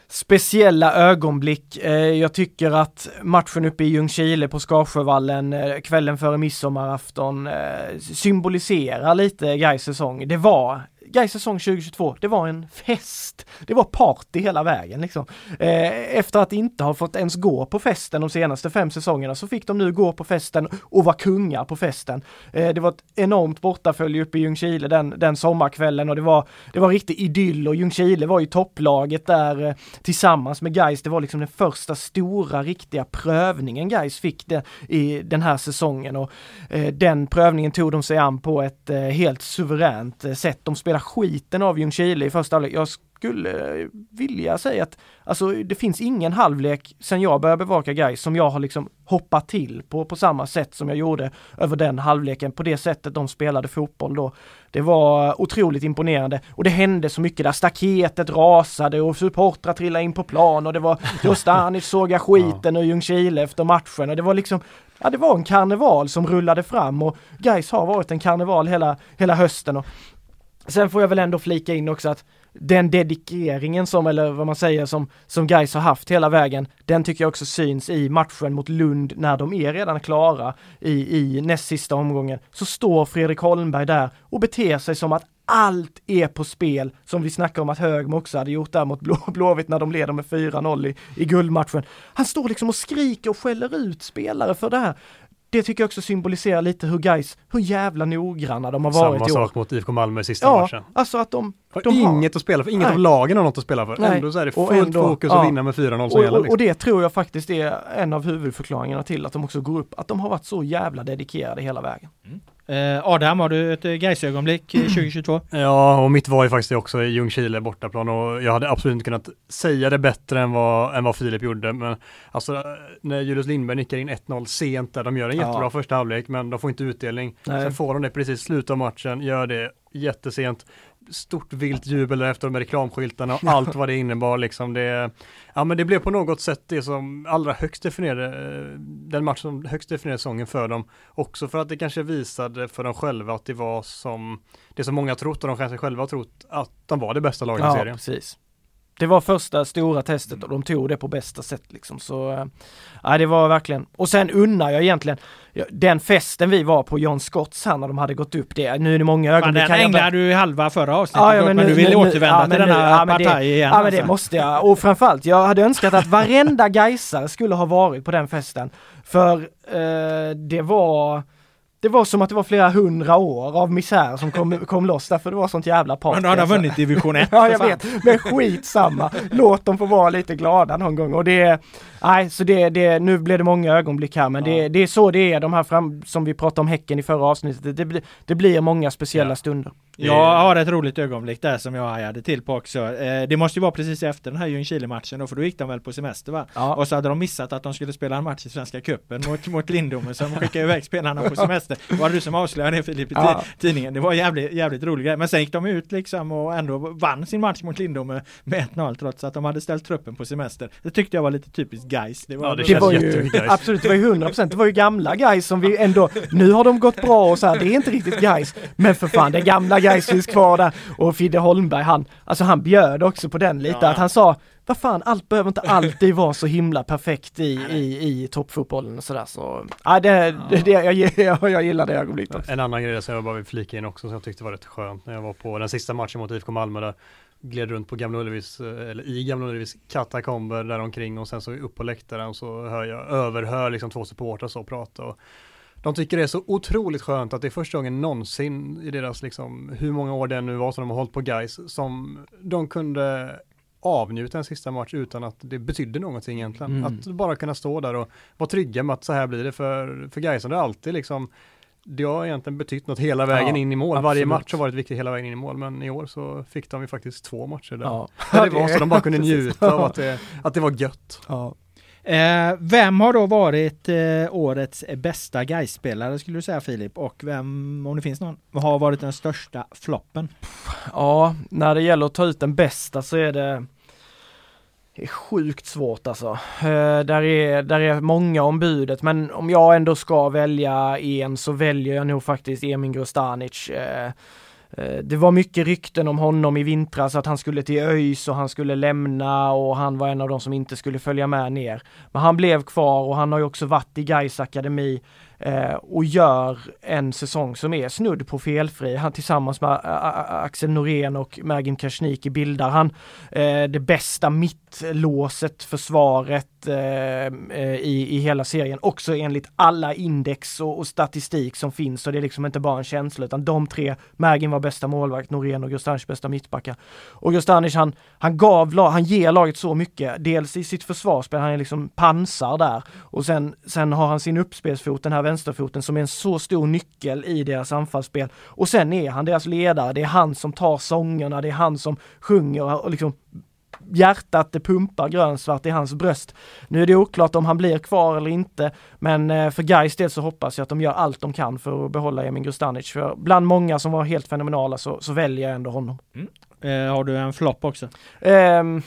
speciella ögonblick. Eh, jag tycker att matchen uppe i Ljungskile på Skarsjövallen eh, kvällen före midsommarafton eh, symboliserar lite Gais säsong. Det var Gais säsong 2022, det var en fest. Det var party hela vägen liksom. Eh, efter att inte ha fått ens gå på festen de senaste fem säsongerna så fick de nu gå på festen och vara kungar på festen. Eh, det var ett enormt bortafölje uppe i Ljungskile den, den sommarkvällen och det var, det var riktig idyll och Ljungskile var ju topplaget där eh, tillsammans med Gais. Det var liksom den första stora riktiga prövningen Gais fick det, i den här säsongen och eh, den prövningen tog de sig an på ett eh, helt suveränt eh, sätt. De spelar skiten av Ljungskile i första halvlek. Jag skulle vilja säga att alltså det finns ingen halvlek sen jag började bevaka guys som jag har liksom hoppat till på, på samma sätt som jag gjorde över den halvleken, på det sättet de spelade fotboll då. Det var otroligt imponerande och det hände så mycket där. Staketet rasade och supportrar trillade in på plan och det var Dostanic såga skiten och Ljungskile efter matchen och det var liksom Ja det var en karneval som rullade fram och guys har varit en karneval hela, hela hösten och Sen får jag väl ändå flika in också att den dedikeringen som, eller vad man säger, som, som guys har haft hela vägen, den tycker jag också syns i matchen mot Lund när de är redan klara i, i näst sista omgången. Så står Fredrik Holmberg där och beter sig som att allt är på spel, som vi snackar om att Högmo också hade gjort där mot Blå, Blåvitt när de leder med 4-0 i, i guldmatchen. Han står liksom och skriker och skäller ut spelare för det här det tycker jag också symboliserar lite hur guys, hur jävla noggranna de har varit Samma i år. sak mot IFK Malmö i sista ja, matchen. alltså att de, Har de inget att spela för, inget Nej. av lagen har något att spela för. Nej. Ändå så är det fullt ändå- fokus ja. att vinna med 4-0 som och, gäller. och, och Liksom. det tror jag faktiskt är en av huvudförklaringarna till att de också går upp, att de har varit så jävla dedikerade hela vägen. Eh, Adam, har du ett eh, Gais-ögonblick eh, 2022? Ja, och mitt var ju faktiskt också i Ljungskile bortaplan och jag hade absolut inte kunnat säga det bättre än vad, än vad Filip gjorde. Men alltså när Julius Lindberg nickar in 1-0 sent där, de gör en Ja. jättebra första halvlek men de får inte utdelning. Nej. Sen får de det precis i slutet av matchen, gör det jättesent. Stort vilt jubel efter med reklamskyltarna och allt vad det innebar liksom. Det, ja men det blev på något sätt det som allra högst definierade, eh, den match som högst definierade säsongen för dem. Också för att det kanske visade för dem själva att det var som det som många trott och de kanske själva trott att de var det bästa laget i Ja, serien. precis. Det var första stora testet och de tog det på bästa sätt liksom så, äh, ja det var verkligen, och sen unnar jag egentligen, den festen vi var på John Scotts här när de hade gått upp det, nu är det många ögonblick den kan jag ägnade du halva förra avsnittet Ja, ja, men men, nu- du vill nu- återvända ja, till men denna ja, men det- partaj igen. Ja men det alltså. måste jag, och framförallt jag hade önskat att varenda Gaisare skulle ha varit på den festen. För eh, det var det var som att det var flera hundra år av misär som kom, kom loss därför det var sånt jävla party. Men du hade alltså. vunnit division 1 Ja jag vet, men skitsamma. Låt dem få vara lite glada någon gång och det Nej, så det, det, nu blev det många ögonblick här men det, det är så det är de här fram, som vi pratade om Häcken i förra avsnittet. Det, det, blir- det blir många speciella Ja. stunder. Jag har ett roligt ögonblick där som jag hajade till på också. Eh, det måste ju vara precis efter den här Ljungskile-matchen då, för då gick de väl på semester va? Ja. Och så hade de missat att de skulle spela en match i Svenska Cupen mot, mot Lindome så de skickade iväg spelarna på semester. Det var du som avslöjade det Filip i Ja. ti- tidningen. Det var jävligt, jävligt rolig grej. Men sen gick de ut liksom och ändå vann sin match mot Lindome med 1-0 trots att de hade ställt truppen på semester. Det tyckte jag var lite typiskt guys. Det var, Ja, det Det var ju, absolut, det var ju 100%, det var ju gamla guys som vi ändå, nu har de gått bra och så här, det är inte riktigt guys. Men för fan, det gamla guys finns kvar där. Och Fidde Holmberg, han, alltså han bjöd också på den lite, Ja. att han sa, vad fan, allt behöver inte alltid vara så himla perfekt i, i, i toppfotbollen och sådär så, ja det, det, det jag, jag, jag gillar det ögonblicket. En annan grej som jag bara vill flika in också som jag tyckte var rätt skönt när jag var på den sista matchen mot IFK Malmö där gled runt på Gamla Ullevis, eh, eller i Gamla Ullevis katakomber där omkring och sen så upp på läktaren så hör jag, överhör liksom två supportrar så prata och de tycker det är så otroligt skönt att det är första gången någonsin i deras liksom, hur många år det nu var som de har hållit på guys som de kunde avnjuta en sista match utan att det betydde någonting egentligen. Mm. Att bara kunna stå där och vara trygga med att så här blir det för, för guys. Det har alltid liksom det har egentligen betytt något hela vägen Ja, in i mål. Varje absolut. match har varit viktig hela vägen in i mål, men i år så fick de ju faktiskt två matcher där. Ja. Där det var så de bara kunde njuta av att det, att det var gött. Ja. Eh, vem har då varit eh, årets bästa Gais-spelare skulle du säga Filip? Och vem, om det finns någon, har varit den största floppen? Ja, när det gäller att ta ut den bästa så är det det är sjukt svårt alltså. Eh, där, är, där är många om budet men om jag ändå ska välja en så väljer jag nog faktiskt Emin Grostanic. Eh, Eh, det var mycket rykten om honom i vintras att han skulle till ÖIS och han skulle lämna och han var en av de som inte skulle följa med ner. Men han blev kvar och han har ju också varit i Gais akademi. eh, och gör en säsong som är snudd på felfri. Han tillsammans med eh, Axel Norén och Mergin Kashniki bildar han eh, det bästa mittlåset, försvaret Eh, eh, i, i hela serien, också enligt alla index och, och statistik som finns. Så det är liksom inte bara en känsla utan de tre, Mergin var bästa målvakt, Norén och Gustanic bästa mittbackar. Och Gustanic han, han gav, han ger laget så mycket, dels i sitt försvarsspel, han är liksom pansar där och sen, sen har han sin uppspelsfot, den här vänsterfoten som är en så stor nyckel i deras anfallsspel. Och sen är han deras ledare, det är han som tar sångerna, det är han som sjunger och liksom hjärtat det pumpar grönsvart i hans bröst. Nu är det oklart om han blir kvar eller inte, men eh, för Gais del så hoppas jag att de gör allt de kan för att behålla Emin Grustanic. För bland många som var helt fenomenala så, så väljer jag ändå honom. Mm. Eh, har du en flopp också? Um,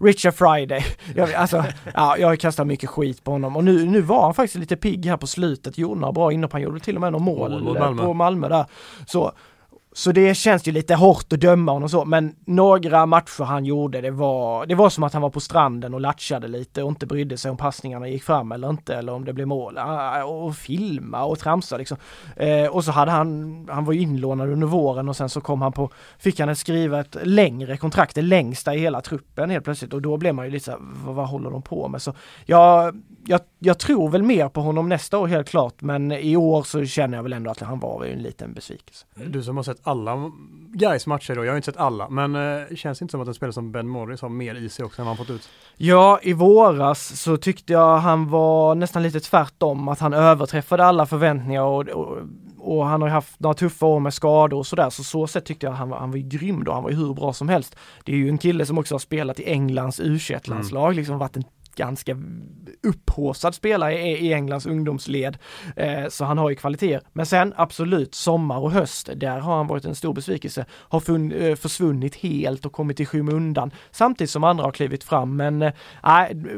Richard Friday. Jag, alltså, ja, jag har kastat mycket skit på honom och nu, nu var han faktiskt lite pigg här på slutet, gjorde några bra inhopp, han gjorde till och med några mål, mål Malmö. på Malmö där. Så så det känns ju lite hårt att döma honom så, men några matcher han gjorde, det var, det var som att han var på stranden och latchade lite och inte brydde sig om passningarna gick fram eller inte, eller om det blev mål. Ah, ah, och filma och tramsa liksom. Eh, och så hade han, han var ju inlånad under våren och sen så kom han på, fick han skriva ett längre kontrakt, det längsta i hela truppen helt plötsligt och då blev man ju lite såhär, vad, vad håller de på med? Så jag, jag, jag tror väl mer på honom nästa år helt klart, men i år så känner jag väl ändå att han var en liten besvikelse. Du som har sett alla guys matcher då, jag har inte sett alla, men eh, känns det inte som att en spelare som Ben Morris har mer i sig också än vad han fått ut? Ja, i våras så tyckte jag han var nästan lite tvärtom, att han överträffade alla förväntningar och, och, och han har haft några tuffa år med skador och sådär, så så sett tyckte jag han var, han var grym då, han var ju hur bra som helst. Det är ju en kille som också har spelat i Englands u landslag mm. liksom varit en ganska upphåsad spelare i Englands ungdomsled. Eh, så han har ju kvaliteter. Men sen absolut, sommar och höst, där har han varit en stor besvikelse. Har eh, försvunnit helt och kommit i skymundan samtidigt som andra har klivit fram. Men äh,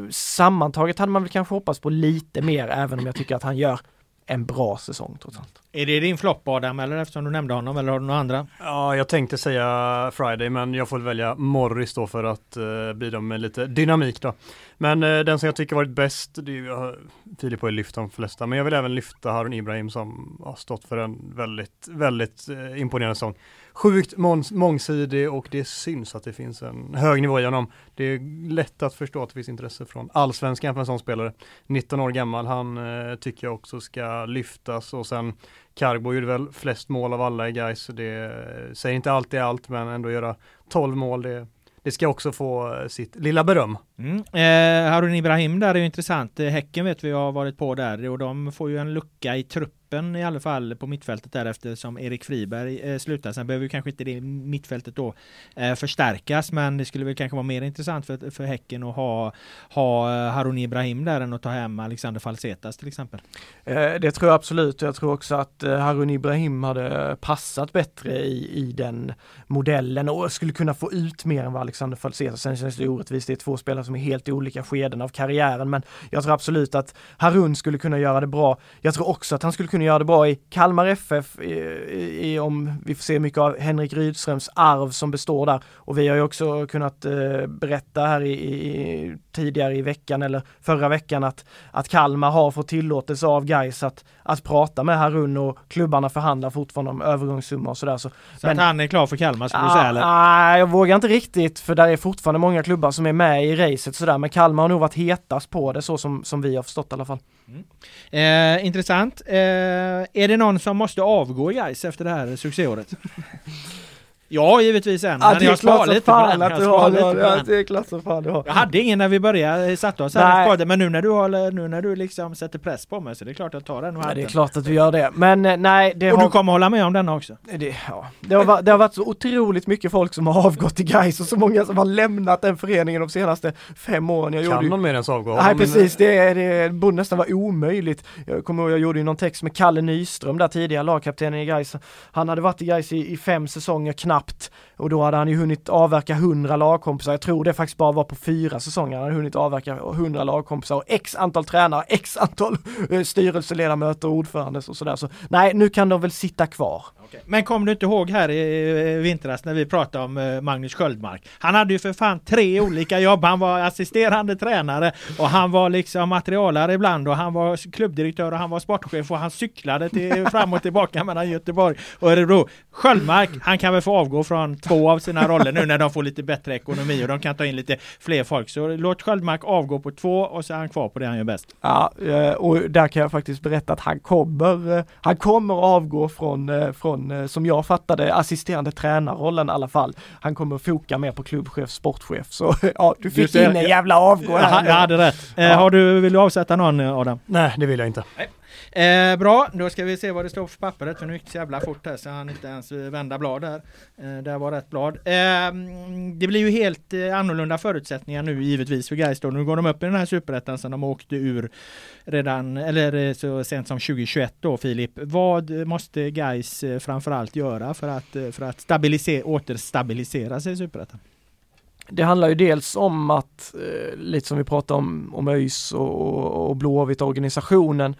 sammantaget hade man väl kanske hoppats på lite mer, även om jag tycker att han gör en bra säsong trots allt. Är det din flopp Adam, eller eftersom du nämnde honom, eller har du några andra? Ja, jag tänkte säga Friday, men jag får välja Morris då för att uh, bidra med lite dynamik då. Men uh, den som jag tycker varit bäst, det är ju, Filip har lyft de flesta, men jag vill även lyfta Harun Ibrahim som har stått för en väldigt, väldigt uh, imponerande säsong sjukt mångsidig och det syns att det finns en hög nivå i honom. Det är lätt att förstå att det finns intresse från allsvenskan för en sån spelare. 19 år gammal, han eh, tycker jag också ska lyftas och sen Carbo gjorde väl flest mål av alla i Gais. Det eh, säger inte alltid allt men ändå göra 12 mål, det, det ska också få eh, sitt lilla beröm. Mm. Eh, Harun Ibrahim där är ju intressant. Eh, Häcken vet vi har varit på där och de får ju en lucka i truppen i alla fall på mittfältet där eftersom Erik Friberg eh, slutar. Sen behöver ju kanske inte det mittfältet då eh, förstärkas men det skulle väl kanske vara mer intressant för, för Häcken att ha, ha eh, Harun Ibrahim där än att ta hem Alexander Falsetas till exempel. Eh, det tror jag absolut. Jag tror också att Harun Ibrahim hade passat bättre i, i den modellen och skulle kunna få ut mer än vad Alexander Falsetas. Sen känns det orättvist. Det är två spelare som är helt i olika skeden av karriären men jag tror absolut att Harun skulle kunna göra det bra. Jag tror också att han skulle kunna göra det bra i Kalmar FF, i, i, om vi får se mycket av Henrik Rydströms arv som består där. Och vi har ju också kunnat eh, berätta här i, i, tidigare i veckan eller förra veckan att, att Kalmar har fått tillåtelse av Gais att, att prata med Harun och klubbarna förhandlar fortfarande om övergångssumma och sådär. Så, så men, att han är klar för Kalmar skulle du säga eller? Nej, jag vågar inte riktigt för där är fortfarande många klubbar som är med i racet sådär. Men Kalmar har nog varit hetast på det så som, som vi har förstått i alla fall. Mm. Eh, intressant. Eh, är det någon som måste avgå guys efter det här succéåret? Ja, givetvis en. Ja, men jag sparar lite på den. Jag, har, lite på ja, det är klart som fan du har. Jag hade ingen när vi började, satte oss här men nu när du håller, nu när du liksom sätter press på mig så det är klart att jag tar den och ja, det är klart att vi gör det. Men eh, nej, det Och har... du kommer hålla med om denna också? Det, ja. det, har, det har varit så otroligt mycket folk som har avgått i Gais och så många som har lämnat den föreningen de senaste fem åren. Jag kan någon mer ens avgå? Nej precis, det, det borde nästan vara omöjligt. Jag kommer ihåg, jag gjorde ju någon text med Kalle Nyström där tidigare, lagkaptenen i Gais. Han hade varit i Gais i, i fem säsonger knappt snabbt och då hade han ju hunnit avverka 100 lagkompisar. Jag tror det faktiskt bara var på fyra säsonger han hade hunnit avverka 100 lagkompisar och x antal tränare, x antal eh, styrelseledamöter och ordförande och sådär. Så nej, nu kan de väl sitta kvar. Men kom du inte ihåg här i vintras när vi pratade om eh, Magnus Sköldmark? Han hade ju för fan tre olika jobb. Han var assisterande tränare och han var liksom materialare ibland och han var klubbdirektör och han var sportchef och han cyklade till, fram och tillbaka mellan Göteborg och Örebro. Sköldmark, han kan väl få avgå från två av sina roller nu när de får lite bättre ekonomi och de kan ta in lite fler folk. Så låt Sköldmark avgå på två och så är han kvar på det han gör bäst. Ja, eh, och där kan jag faktiskt berätta att han kommer, eh, han kommer avgå från, eh, från, som jag fattade, assisterande tränarrollen i alla fall. Han kommer foka mer på klubbchef, sportchef. Så ja, du fick du ser, in en jävla avgå. Jag, jag hade rätt. Ja. Har du, vill du avsätta någon Adam? Nej, det vill jag inte. Nej. Eh, bra, då ska vi se vad det står på pappret för nu gick det så jävla fort här så han inte ens vända blad där. Eh, där var rätt blad. Eh, det blir ju helt eh, annorlunda förutsättningar nu givetvis för Gais Nu går de upp i den här superettan som de åkte ur redan, eller eh, så sent som 2021 då Filip. Vad måste Gais eh, framförallt göra för att, för att stabilisera, återstabilisera sig i superettan? Det handlar ju dels om att, lite som vi pratade om, om ÖIS och, och, och Blåvitt organisationen,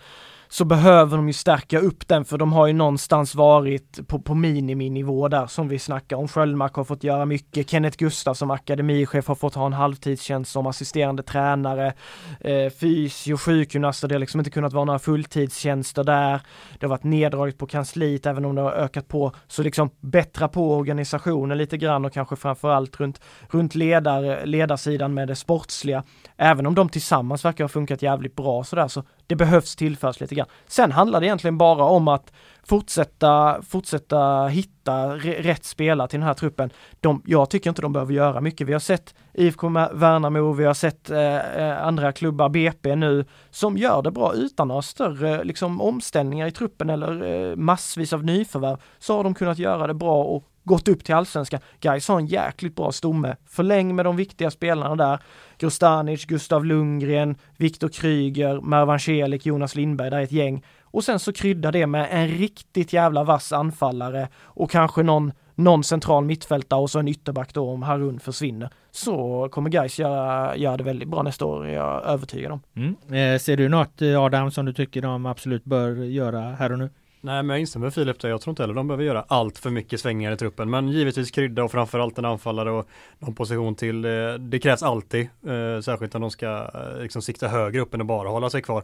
så behöver de ju stärka upp den för de har ju någonstans varit på, på miniminivå där som vi snackar om. Sköldmark har fått göra mycket, Kenneth Gustaf som akademichef har fått ha en halvtidstjänst som assisterande tränare, eh, fysio, sjukgymnaster, det har liksom inte kunnat vara några fulltidstjänster där. Det har varit neddraget på kansliet även om det har ökat på, så liksom bättra på organisationen lite grann och kanske framförallt runt, runt ledar, ledarsidan med det sportsliga. Även om de tillsammans verkar ha funkat jävligt bra sådär så det behövs tillförs lite grann. Sen handlar det egentligen bara om att fortsätta, fortsätta hitta rätt spelare till den här truppen. De, jag tycker inte de behöver göra mycket. Vi har sett IFK Värnamo, vi har sett eh, eh andra klubbar, BP nu, som gör det bra utan några större liksom, omställningar i truppen eller eh, massvis av nyförvärv. Så har de kunnat göra det bra och gått upp till allsvenskan. Gais har en jäkligt bra stomme. Förläng med de viktiga spelarna där. Grostanic, Gustav Lundgren, Viktor Kryger, Mervan Celik, Jonas Lindberg, där är ett gäng. Och sen så krydda det med en riktigt jävla vass anfallare och kanske någon, någon central mittfältare och så en ytterback då om Harun försvinner. Så kommer Gais göra, göra det väldigt bra nästa år, är jag övertygad om. Mm. Eh, ser du något eh, Adam som du tycker de absolut bör göra här och nu? Nej men jag instämmer med Filip där. Jag tror inte heller de behöver göra allt för mycket svängningar i truppen. Men givetvis krydda och framförallt en anfallare och någon position till. Eh, det krävs alltid. Eh, särskilt om de ska eh, liksom sikta högre upp än att bara hålla sig kvar.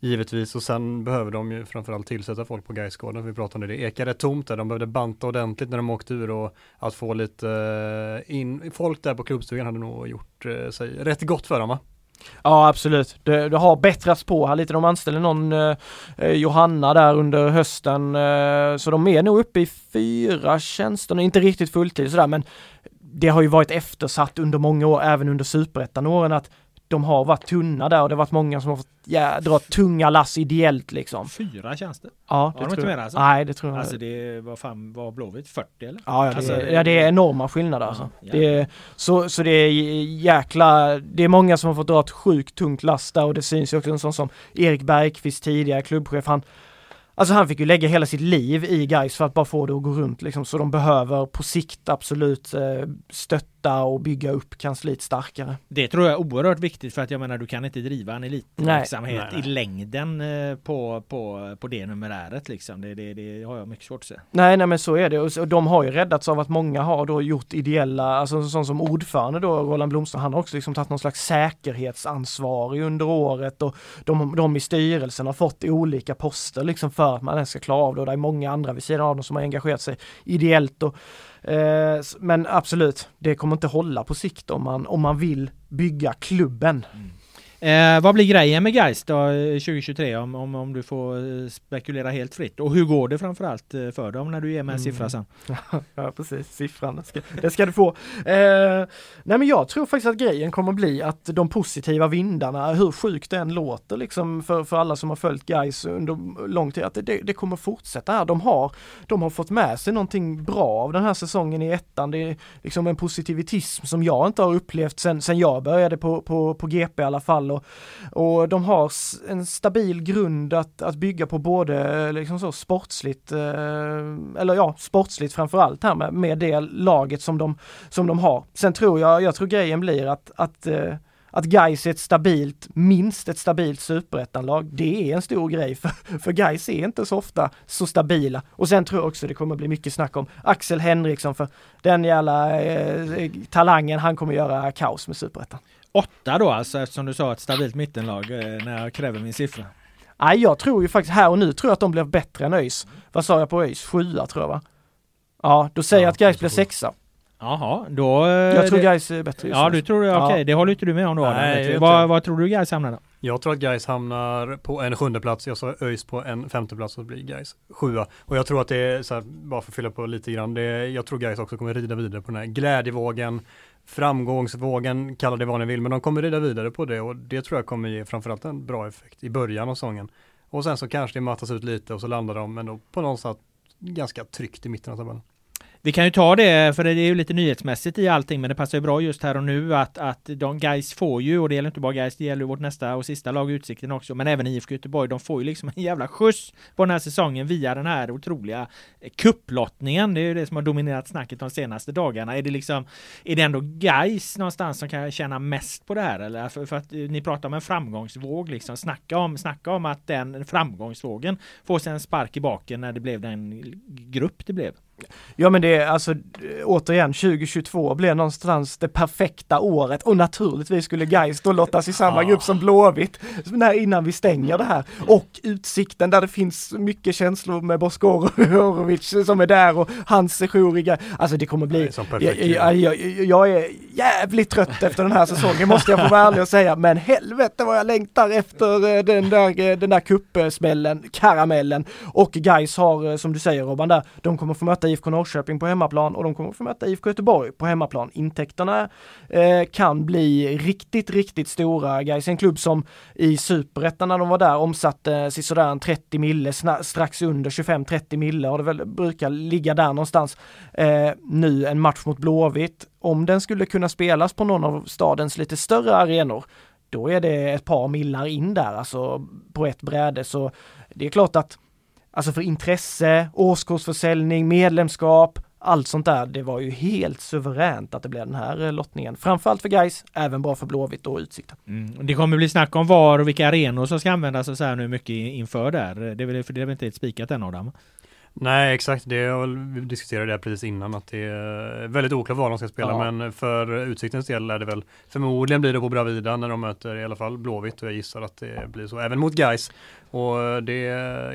Givetvis och sen behöver de ju framförallt tillsätta folk på Gaisgården. Vi pratade om det. Det ekar rätt tomt där. De behövde banta ordentligt när de åkte ur och att få lite in folk där på klubbstugan hade nog gjort sig rätt gott för dem va? Ja absolut, det, det, har bättrats på här lite. De anställde någon eh, eh, Johanna där under hösten eh, så de är nog uppe i fyra tjänster, inte riktigt fulltid sådär men det har ju varit eftersatt under många år, även under superettan-åren att de har varit tunna där och det har varit många som har fått ja, dra tunga lass ideellt liksom. Fyra tjänster? Ja, det har de inte mer alltså? Nej, det tror jag Alltså det var fan, var Blåvitt 40 eller? Ja, ja, alltså, det, ja det är enorma skillnader alltså. Ja, det är, så, så det är jäkla, det är många som har fått dra ett sjukt tungt last där och det syns ju också en sån som Erik Bergqvist tidigare klubbchef, han Alltså han fick ju lägga hela sitt liv i guys för att bara få det att gå runt liksom, så de behöver på sikt absolut eh, stötta och bygga upp kansliet starkare. Det tror jag är oerhört viktigt för att jag menar du kan inte driva en elitverksamhet i längden eh, på, på, på det numeräret liksom. Det, det, det har jag mycket svårt att se. Nej, nej men så är det och de har ju räddats av att många har då gjort ideella, alltså sån som ordförande då, Roland Blomström, han har också liksom tagit någon slags säkerhetsansvar under året och de, de i styrelsen har fått olika poster liksom för att man ens ska klara av det och det är många andra vid sidan av dem som har engagerat sig ideellt och Eh, men absolut, det kommer inte hålla på sikt om man, om man vill bygga klubben. Mm. Eh, vad blir grejen med Geist då 2023 eh, om, om, om du får eh, spekulera helt fritt? Och hur går det framförallt eh, för dem när du ger mig en mm. siffra sen? ja precis, siffran, det ska, det ska du få. Eh, nej men jag tror faktiskt att grejen kommer bli att de positiva vindarna, hur sjukt det än låter liksom för, för alla som har följt Geis under lång tid, att det, det, kommer fortsätta här. De har, de har fått med sig någonting bra av den här säsongen i ettan. Det är liksom en positivitism som jag inte har upplevt sen, sen jag började på, på, på GP i alla fall och, och de har en stabil grund att, att bygga på både eh, liksom så sportsligt, eh, eller ja, sportsligt framförallt här med, med det laget som de, som de har. Sen tror jag, jag tror grejen blir att, att eh, att Gais är ett stabilt, minst ett stabilt superettanlag, det är en stor grej för, för Gais är inte så ofta så stabila. Och sen tror jag också det kommer bli mycket snack om Axel Henriksson för den jävla eh, eh talangen, han kommer göra kaos med superettan. Åtta då alltså eftersom du sa ett stabilt mittenlag eh, när jag kräver min siffra. Nej, jag tror ju faktiskt här och nu tror jag att de blir bättre än ÖIS. Vad sa jag på ÖIS? Sjua tror jag va? Ja, då säger jag att Gais blir sexa. Jaha, då... Jag tror det, Gais är bättre just Ja, nu. du tror det, okej, Ja. det håller inte du med om då Nej, vad, tror- vad tror du Gais hamnar då? Jag tror att Gais hamnar på en sjunde plats. Jag sa ÖIS på en femte plats och blir Gais sjua. Och jag tror att det är så här, bara för att fylla på lite grann. Det jag tror Gais också kommer rida vidare på den här glädjevågen, framgångsvågen, kalla det vad ni vill, men de kommer rida vidare på det och det tror jag kommer ge framförallt en bra effekt i början av säsongen. Och sen så kanske det mattas ut lite och så landar de ändå på något sätt ganska tryggt i mitten av tabellen. Vi kan ju ta det, för det är ju lite nyhetsmässigt i allting, men det passar ju bra just här och nu att, att de guys får ju, och det gäller inte bara guys, det gäller ju vårt nästa och sista lag Utsikten också, men även IFK Göteborg, de får ju liksom en jävla skjuts på den här säsongen via den här otroliga kupplottningen. Det är ju det som har dominerat snacket de senaste dagarna. Är det liksom, är det ändå guys någonstans som kan tjäna mest på det här? Eller för, för att eh, ni pratar om en framgångsvåg liksom, snacka om, snacka om att den framgångsvågen får sig en spark i baken när det blev den grupp det blev. Ja men det är alltså återigen 2022 blev någonstans det perfekta året och naturligtvis skulle Gais då lottas i samma Ja. grupp som Blåvitt när, innan vi stänger det här. Och Utsikten där det finns mycket känslor med Bosko Orovic som är där och hans sejour i Gais. Alltså det kommer Det bli jag, jag, jag, jag är jävligt trött efter den här säsongen måste jag få vara ärlig och säga men helvete vad jag längtar efter eh, den där, eh, den där kuppsmällen, karamellen och Gais har eh, som du säger Robban där, de kommer få möta IFK Norrköping på hemmaplan och de kommer få möta IFK Göteborg på hemmaplan. Intäkterna eh, kan bli riktigt, riktigt stora. Gais är en klubb som i superettan när de var där omsatte eh, sådär en 30 mille, strax under 25-30 mille och det väl brukar ligga där någonstans. Eh, nu en match mot Blåvitt, om den skulle kunna spelas på någon av stadens lite större arenor, då är det ett par millar in där, alltså på ett bräde. Så det är klart att Alltså för intresse, årskortsförsäljning, medlemskap, allt sånt där. Det var ju helt suveränt att det blev den här eh, lottningen. Framförallt för guys, även bra för Blåvitt och Utsikten. Mm. Det kommer bli snack om var och vilka arenor som ska användas och så här nu mycket inför där. Det är väl, för det är väl inte helt spikat än Adam? Nej exakt, det har vi diskuterade det precis innan att det är väldigt oklart var de ska spela Ja. men för Utsiktens del är det väl förmodligen blir det på Bravida när de möter i alla fall Blåvitt och jag gissar att det blir så även mot Gais och det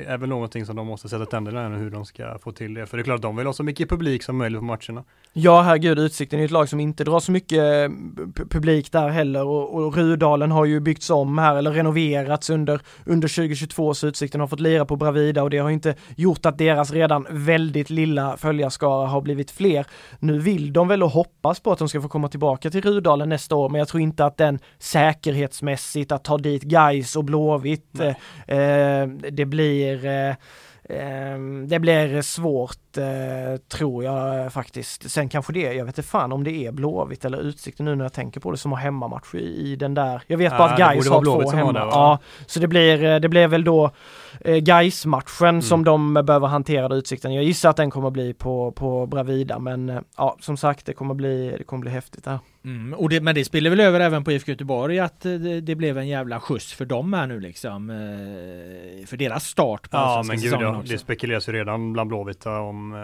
är väl någonting som de måste sätta tänderna i hur de ska få till det för det är klart de vill ha så mycket publik som möjligt på matcherna. Ja, herregud, Utsikten är ett lag som inte drar så mycket eh, pu- publik där heller och, och Rudalen har ju byggts om här eller renoverats under, under 2022 så Utsikten har fått lira på Bravida och det har inte gjort att deras redan väldigt lilla följarskara har blivit fler. Nu vill de väl och hoppas på att de ska få komma tillbaka till Rudalen nästa år men jag tror inte att den säkerhetsmässigt att ta dit Gais och Blåvitt det blir eh, Ehm, Det blir svårt eh, tror jag eh, faktiskt. Sen kanske det, jag vet inte fan om det är Blåvitt eller Utsikten nu när jag tänker på det som har hemmamatch i, den där. Jag vet Ja, bara att Gais har två hemma. va? ja, så det blir, eh, det blir väl då eh, Gais-matchen Mm. som de behöver hantera Utsikten. Jag gissar att den kommer bli på, på Bravida men eh, ja som sagt det kommer bli, det kommer bli häftigt där. Mm, och det, men det spiller väl över även på IFK Göteborg att eh, det, det blev en jävla skjuts för dem här nu liksom. Eh, för deras start på Ja allsvenska men gud ja, också. det spekuleras ju redan bland Blåvita om, eh,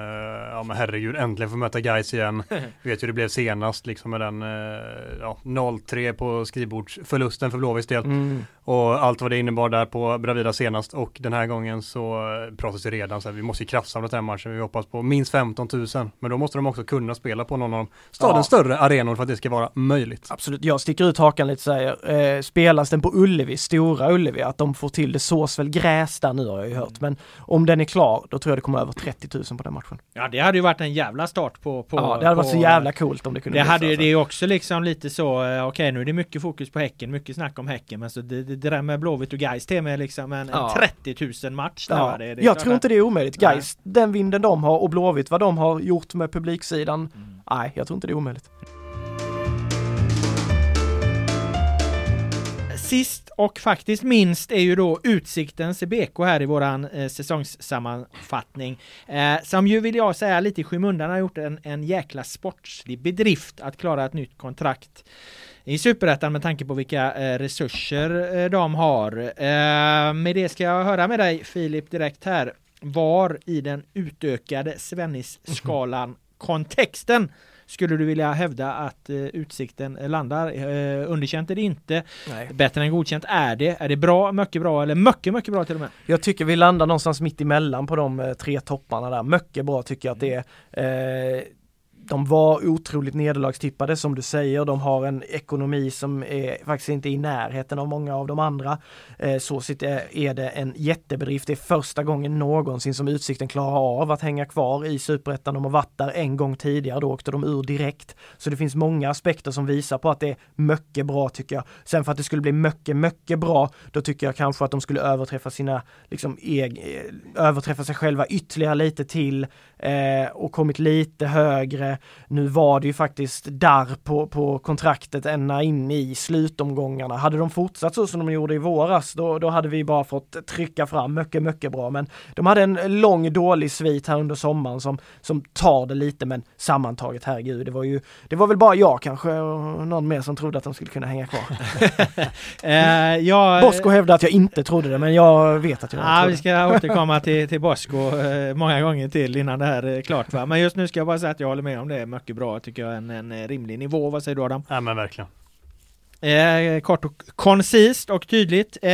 ja men herregud äntligen få möta Gais igen. Vi vet ju hur det blev senast liksom med den, ja 0-3 på skrivbordsförlusten för Blåvitts del. Mm. Och allt vad det innebar där på Bravida senast och den här gången så eh, pratas det redan så här, vi måste ju kraftsamla den här matchen, vi hoppas på minst 15 000. Men då måste de också kunna spela på någon av stadens Ja. större arenor för att det ska vara möjligt. Absolut, jag sticker ut hakan lite säger, eh, spelas den på Ullevi, Stora Ullevi, att de får till det sås väl gräs där nu har jag ju hört, men om den är klar, då tror jag det kommer över 30 000 på den matchen. Ja det hade ju varit en jävla start på... på ja, det hade varit på, så jävla coolt om det kunde Det bli hade så, ju, alltså. det är ju också liksom lite så, eh, okej nu är det mycket fokus på Häcken, mycket snack om Häcken, men så det, det, det där med Blåvitt och Gais till med liksom en, Ja. en 30 000 match där, Ja, det, det jag tror att- inte det är omöjligt. Guys, den vinden de har och Blåvitt, vad de har gjort med publiksidan, Mm. nej, jag tror inte det är omöjligt. sist och faktiskt minst är ju då Utsiktens BK här i våran eh, säsongssammanfattning. Eh, som ju vill jag säga lite i skymundan har gjort en, en jäkla sportslig bedrift att klara ett nytt kontrakt i Superettan med tanke på vilka eh, resurser eh, de har. Eh, med det ska jag höra med dig Filip direkt här. Var i den utökade Svennis-skalan kontexten skulle du vilja hävda att eh, Utsikten landar? Eh, underkänt är det inte. Nej. Bättre än godkänt är det. Är det bra, mycket bra eller mycket, mycket bra till och med? Jag tycker vi landar någonstans mitt emellan på de eh, tre topparna där. Mycket bra tycker jag att det är. Eh, de var otroligt nederlagstippade som du säger. De har en ekonomi som är faktiskt inte i närheten av många av de andra. Eh, så eh, är det en jättebedrift. Det är första gången någonsin som Utsikten klarar av att hänga kvar i Superettan. De har varit där en gång tidigare, då åkte de ur direkt. Så det finns många aspekter som visar på att det är mycket bra tycker jag. Sen för att det skulle bli mycket, mycket bra, då tycker jag kanske att de skulle överträffa sina, liksom, eg, eh, överträffa sig själva ytterligare lite till eh, och kommit lite högre. Nu var det ju faktiskt darr på, på kontraktet ända in i slutomgångarna. Hade de fortsatt så som de gjorde i våras, då, då hade vi bara fått trycka fram mycket, mycket bra. Men de hade en lång dålig svit här under sommaren som, som tar det lite, men sammantaget, herregud, det var ju, det var väl bara jag kanske och någon mer som trodde att de skulle kunna hänga kvar. eh, jag, Bosko hävdade att jag inte trodde det, men jag vet att jag ja, trodde. Vi ska återkomma till, till Bosko eh, många gånger till innan det här är klart. Va? Men just nu ska jag bara säga att jag håller med om det mycket bra tycker jag. En, en rimlig nivå. Vad säger du Adam? Ja men verkligen. Eh, kort och koncist och tydligt. Eh,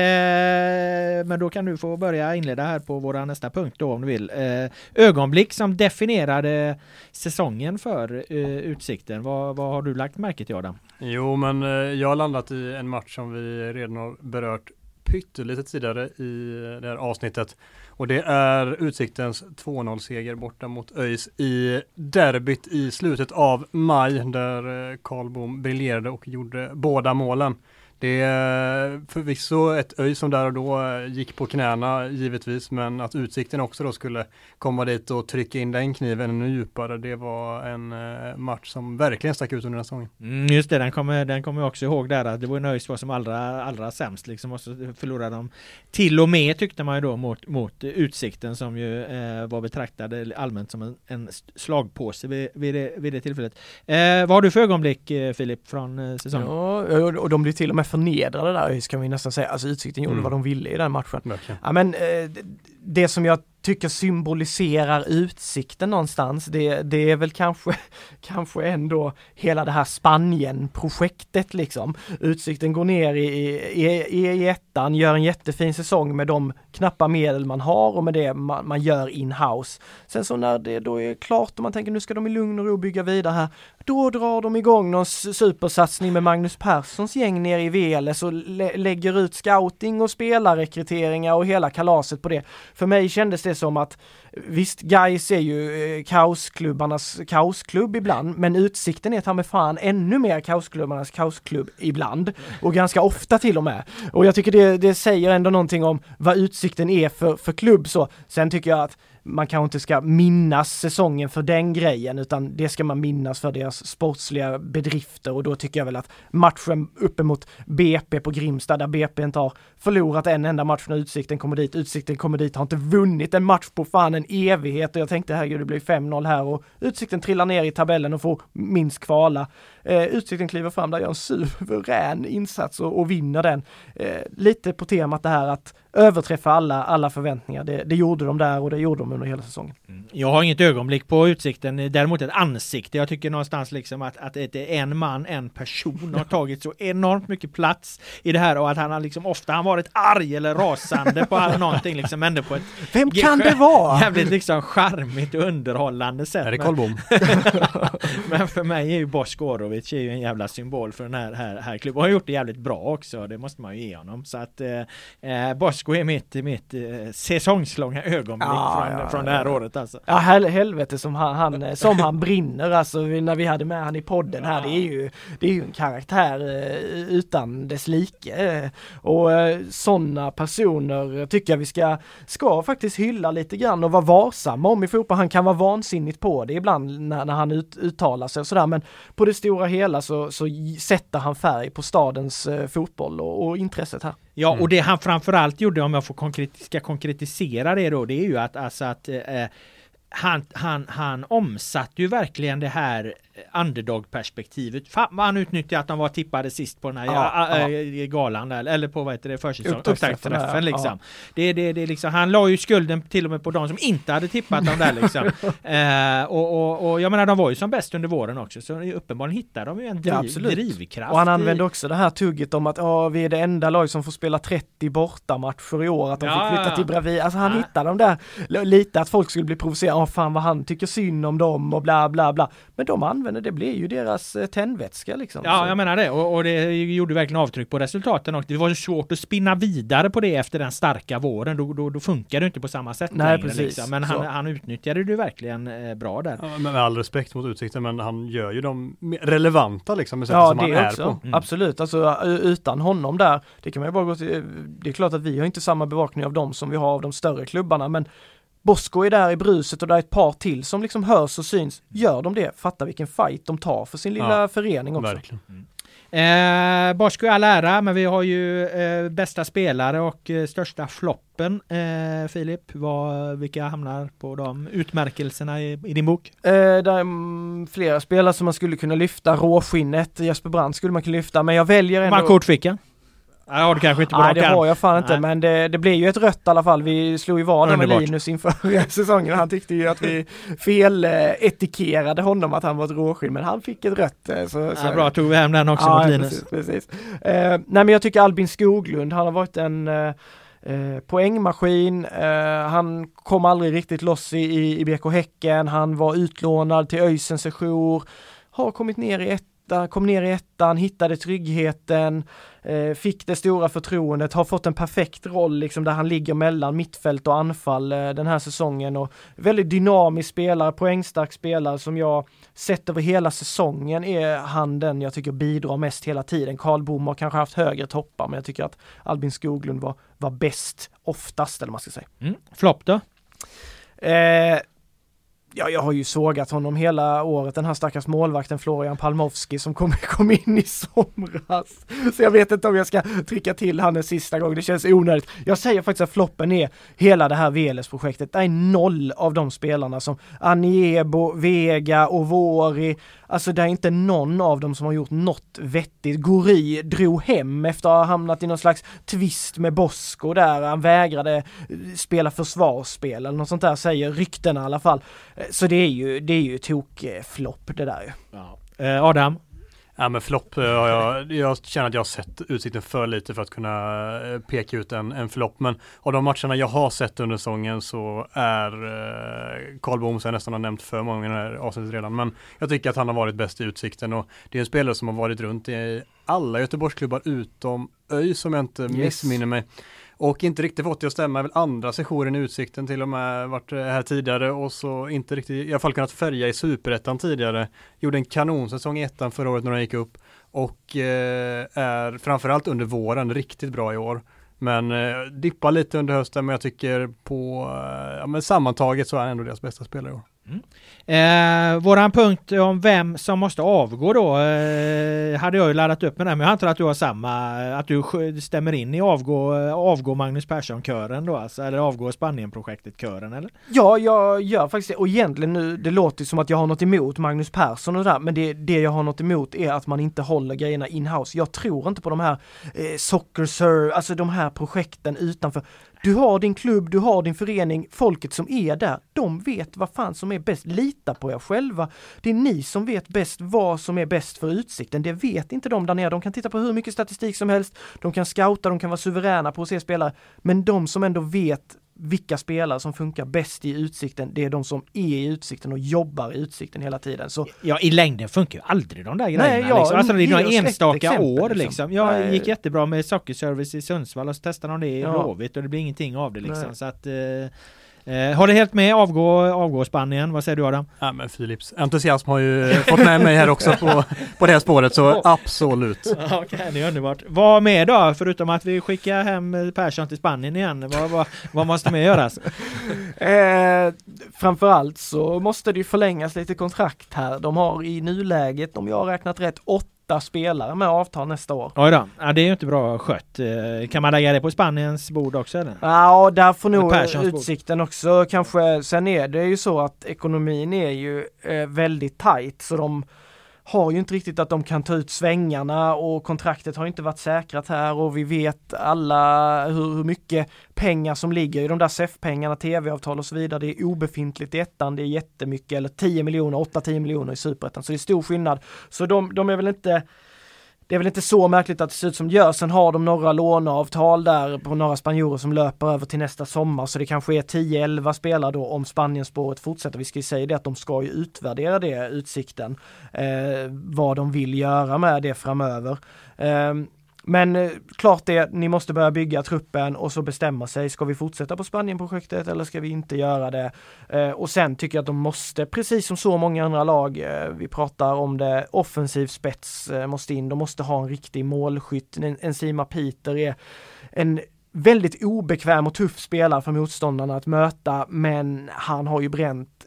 men då kan du få börja inleda här på våra nästa punkt då om du vill. Eh, ögonblick som definierade säsongen för eh, Utsikten. Vad, vad har du lagt märke till Adam? Jo men eh, jag har landat i en match som vi redan har berört pyttelite tidigare i det här avsnittet. Och det är Utsiktens 2-0 seger borta mot ÖIS i derbyt i slutet av maj där eh, Karl Bohm Bom briljerade och gjorde båda målen. Det är förvisso ett ÖIS som där och då eh, gick på knäna givetvis, men att Utsikten också då skulle komma dit och trycka in den kniven ännu djupare, det var en eh, match som verkligen stack ut under den säsongen. Mm, just det, den kommer, den kommer jag också ihåg där att det var en ÖIS var som allra, allra sämst liksom och så förlorade de till och med tyckte man ju då mot, mot Utsikten som ju eh, var betraktade allmänt som en, en slagpåse vid, vid, det, vid det tillfället. Eh, vad har du för ögonblick eh, Filip från säsongen? Ja, och de blir till och med förnedrade där kan vi nästan säga. Alltså Utsikten gjorde mm. vad de ville i den matchen. Verkligen. Ja, men eh, det som jag tycker symboliserar utsikten någonstans, det, det är väl kanske, kanske ändå hela det här Spanien-projektet liksom. Utsikten går ner i, i, i, i ettan, gör en jättefin säsong med de knappa medel man har och med det man, man gör in-house. Sen så när det då är klart och man tänker nu ska de i lugn och ro bygga vidare här, då drar de igång någon supersatsning med Magnus Perssons gäng nere i Veles och lä lägger ut scouting och spelarrekryteringar och hela kalaset på det. För mig kändes det som att visst, Gais är ju eh, kaosklubbarnas kaosklubb ibland, men Utsikten är ta med fan ännu mer kaosklubbarnas kaosklubb ibland och ganska ofta till och med. Och jag tycker det, det säger ändå någonting om vad Utsikten är för, för klubb så. Sen tycker jag att man kanske inte ska minnas säsongen för den grejen utan det ska man minnas för deras sportsliga bedrifter och då tycker jag väl att matchen uppemot BP på Grimsta där BP inte har förlorat en enda match när Utsikten kommer dit. Utsikten kommer dit, har inte vunnit en match på fan en evighet och jag tänkte herregud det blir 5-0 här och Utsikten trillar ner i tabellen och får minst kvala. Eh, Utsikten kliver fram där, gör en suverän insats och, och vinner den. Eh, lite på temat det här att överträffa alla, alla förväntningar. Det, det, gjorde de där och det gjorde de under hela säsongen. Jag har inget ögonblick på Utsikten, däremot ett ansikte. Jag tycker någonstans liksom att, att ett, en man, en person har tagit så enormt mycket plats i det här och att han har liksom ofta han varit arg eller rasande på all, någonting liksom ändå på ett Vem kan det vara? Jävligt liksom charmigt och underhållande sätt. Är det Karl Bom? men för mig är ju Bosko Orovic är ju en jävla symbol för den här, här, här klubben. Och har gjort det jävligt bra också, det måste man ju ge honom. Så att eh, eh Bosko är mitt, mitt eh, säsongslånga ögonblick ja, från, ja, från det här året alltså. Ja hel helvete som han, han, eh, som han brinner alltså när vi hade med han i podden här. Det är ju, det är ju en karaktär eh, utan dess like. Och eh, sådana personer tycker jag vi ska, ska faktiskt hylla lite grann och vara varsamma om i fotboll. Han kan vara vansinnigt på det ibland när, när han ut, uttalar sig och sådär men på det stora hela så, så sätter han färg på stadens fotboll och, och intresset här. Ja, Mm. och det han framförallt gjorde, om jag får konkret, ska konkretisera det då, det är ju att, alltså att eh, han, han, han omsatte ju verkligen det här underdog-perspektivet. Fan vad han utnyttjade att de var tippade sist på den här Ja, ja, ja. äh, galan där, eller på vad heter det, försäsong, Upptaktsträffen, liksom. Det, det, det liksom. Han la ju skulden till och med på de som inte hade tippat dem där liksom. eh, och, och, och jag menar de var ju som bäst under våren också, så uppenbarligen hittade de ju en driv, drivkraft. Och han i- använde också det här tugget om att ja, vi är det enda lag som får spela 30 bortamatcher i år, att de fick flytta till Bravi. Alltså han hittade de där, lite att folk skulle bli provocerade, ja fan vad han tycker synd om dem och bla bla bla. Men de använder, det blir ju deras eh, tändvätska liksom. Ja, Så- jag menar det. Och, och det gjorde verkligen avtryck på resultaten. Och det var ju svårt att spinna vidare på det efter den starka våren. Då, då, då funkar det inte på samma sätt Nej, längre. precis. Liksom. Men han, Så. han utnyttjade det verkligen eh, bra där. Ja, med all respekt mot Utsikten, men han gör ju dem relevanta liksom med sättet Ja som han är också, på. Mm. absolut. Alltså u- utan honom där, det kan man ju bara gå till, det är klart att vi har inte samma bevakning av dem som vi har av de större klubbarna men Bosko är där i bruset och det är ett par till som liksom hörs och syns. Gör de det, fatta vilken fight de tar för sin lilla Ja, förening också. Verkligen. Eh, Bosko i all ära, men vi har ju eh, bästa spelare och eh, största floppen. Eh, Filip, vad, vilka hamnar på de utmärkelserna i, i din bok? Eh, där är mm, flera spelare som man skulle kunna lyfta, råskinnet, Jesper Brandt skulle man kunna lyfta men jag väljer ändå Man kortficka? Ja, det har du kanske inte på Nej det har jag fan inte Nej. men det, det blir ju ett rött i alla fall. Vi slog ju vad med. Linus inför säsongen. Han tyckte ju att vi fel etikerade honom att han var ett råskinn men han fick ett rött. eh, Så, så Ja, bra, tog vi hem den också mot Linus. Precis, precis. Eh, nej men jag tycker Albin Skoglund, han har varit en eh, poängmaskin, eh, han kom aldrig riktigt loss i, i, i BK Häcken, han var utlånad till ÖISen sejour, har kommit ner i etta, kom ner i ettan, hittade tryggheten, eh, fick det stora förtroendet, har fått en perfekt roll liksom där han ligger mellan mittfält och anfall eh, den här säsongen och väldigt dynamisk spelare, poängstark spelare som jag sett över hela säsongen är han den jag tycker bidrar mest hela tiden. Karl Bom har kanske haft högre toppar men jag tycker att Albin Skoglund var, var bäst oftast eller vad man ska säga. Mm. Flopp då? Eh, ja, jag har ju sågat honom hela året, den här stackars målvakten Florian Palmovski som kom, kom in i somras. Så jag vet inte om jag ska trycka till han en sista gång, det känns onödigt. Jag säger faktiskt att floppen är hela det här VLS-projektet. Det är noll av de spelarna som Aniebo, Vega, Ovori, alltså det är inte någon av dem som har gjort något vettigt. Gori drog hem efter att ha hamnat i någon slags twist med Bosko där, han vägrade eh, spela försvarsspel eller något sånt där säger ryktena i alla fall. Eh, så det är ju, det är ju tokflopp det där ju. Ja. Eh, Adam? Ja men flopp eh, har jag, jag känner att jag har sett Utsikten för lite för att kunna eh, peka ut en, en flopp. Men av de matcherna jag har sett under säsongen så är eh, Karl Bom, som jag nästan har nämnt för många i det här avsnittet redan, men jag tycker att han har varit bäst i Utsikten och det är en spelare som har varit runt i alla Göteborgsklubbar utom ÖIS som jag inte missminner mig. Och inte riktigt fått det att stämma, väl andra sessionen i Utsikten till och med varit eh, här tidigare och så inte riktigt, i alla fall kunnat färga i Superettan tidigare. Gjorde en kanonsäsong i ettan förra året när de gick upp och eh, är framförallt under våren riktigt bra i år. Men eh, dippar lite under hösten men jag tycker på, eh, ja men sammantaget så är han ändå deras bästa spelare i år. Mm. Eh, våran punkt om vem som måste avgå då eh, hade jag ju laddat upp med den men jag antar att du har samma, att du stämmer in i avgå, avgå Magnus Persson-kören då alltså, eller avgå Spanien-projektet-kören eller? Ja, jag gör faktiskt det. Och egentligen nu, det låter som att jag har något emot Magnus Persson och det där, men det, det jag har något emot är att man inte håller grejerna in-house. Jag tror inte på de här eh, Soccer Sir, alltså de här projekten utanför. Du har din klubb, du har din förening, folket som är där, de vet vad fan som är bäst. Lita på er själva. Det är ni som vet bäst vad som är bäst för utsikten. Det vet inte de där nere. De kan titta på hur mycket statistik som helst, de kan scouta, de kan vara suveräna på att se spelare. Men de som ändå vet vilka spelare som funkar bäst i utsikten, det är de som är i utsikten och jobbar i utsikten hela tiden. Så Ja, i längden funkar ju aldrig de där grejerna. Nej, ja, liksom. Alltså det är några enstaka exempel, år liksom. liksom. Ja, det Nej. gick jättebra med sockerservice i Sundsvall och så testade de det i Ja. Blåvitt och det blir ingenting av det liksom. Nej. Så att, eh, Eh, håller helt med, avgå, avgå Spanien. Vad säger du Adam? Ja men Philips entusiasm har ju fått med mig här också på, på det här spåret så absolut. Okej, okay, det är underbart. Vad med då? Förutom att vi skickar hem Persson till Spanien igen. Vad, vad, vad måste mer göras? eh, framförallt så måste det ju förlängas lite kontrakt här. De har i nuläget, om jag har räknat rätt, åtta spelare med avtal nästa år. Oj då, ja, det är ju inte bra skött. Eh, kan man lägga det på Spaniens bord också eller? Ja, där får nog utsikten också kanske. Sen är det ju så att ekonomin är ju eh, väldigt tajt så de har ju inte riktigt att de kan ta ut svängarna och kontraktet har inte varit säkrat här och vi vet alla hur, hur mycket pengar som ligger i de där SEF-pengarna, tv-avtal och så vidare. Det är obefintligt i ettan, det är jättemycket eller 10 miljoner, 8-10 miljoner i superettan. Så det är stor skillnad. Så de, de är väl inte det är väl inte så märkligt att det ser ut som det gör. Sen har de några låneavtal där på några spanjorer som löper över till nästa sommar. Så det kanske är 10-11 spelare då om Spanienspåret fortsätter. Vi ska ju säga det att de ska ju utvärdera det, Utsikten. Eh, vad de vill göra med det framöver. Eh, men eh, klart det, ni måste börja bygga truppen och så bestämma sig. Ska vi fortsätta på Spanienprojektet eller ska vi inte göra det? Eh, och sen tycker jag att de måste, precis som så många andra lag, eh, vi pratar om det, offensiv spets eh, måste in. De måste ha en riktig målskytt. En, en Sima Peter är en väldigt obekväm och tuff spelare för motståndarna att möta, men han har ju bränt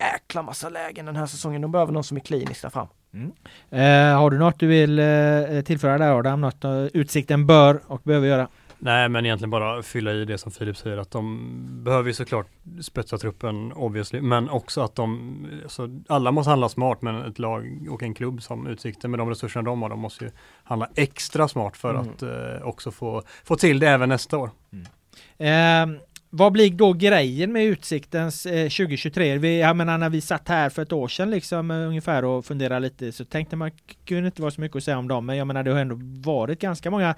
jäkla massa lägen den här säsongen. De behöver någon som är klinisk där fram. Mm. Eh, har du något du vill eh, tillföra där Adam? Något uh, Utsikten bör och behöver göra? Nej men egentligen bara fylla i det som Filip säger att de behöver ju såklart spetsa truppen obviously men också att de, alltså, alla måste handla smart men ett lag och en klubb som Utsikten med de resurserna de har, de måste ju handla extra smart för mm. att eh, också få, få till det även nästa år. Mm. Eh, vad blir då grejen med Utsiktens eh, 2023? Vi, jag menar när vi satt här för ett år sedan liksom eh, ungefär och funderade lite så tänkte man kunde inte vara så mycket att säga om dem. Men jag menar det har ändå varit ganska många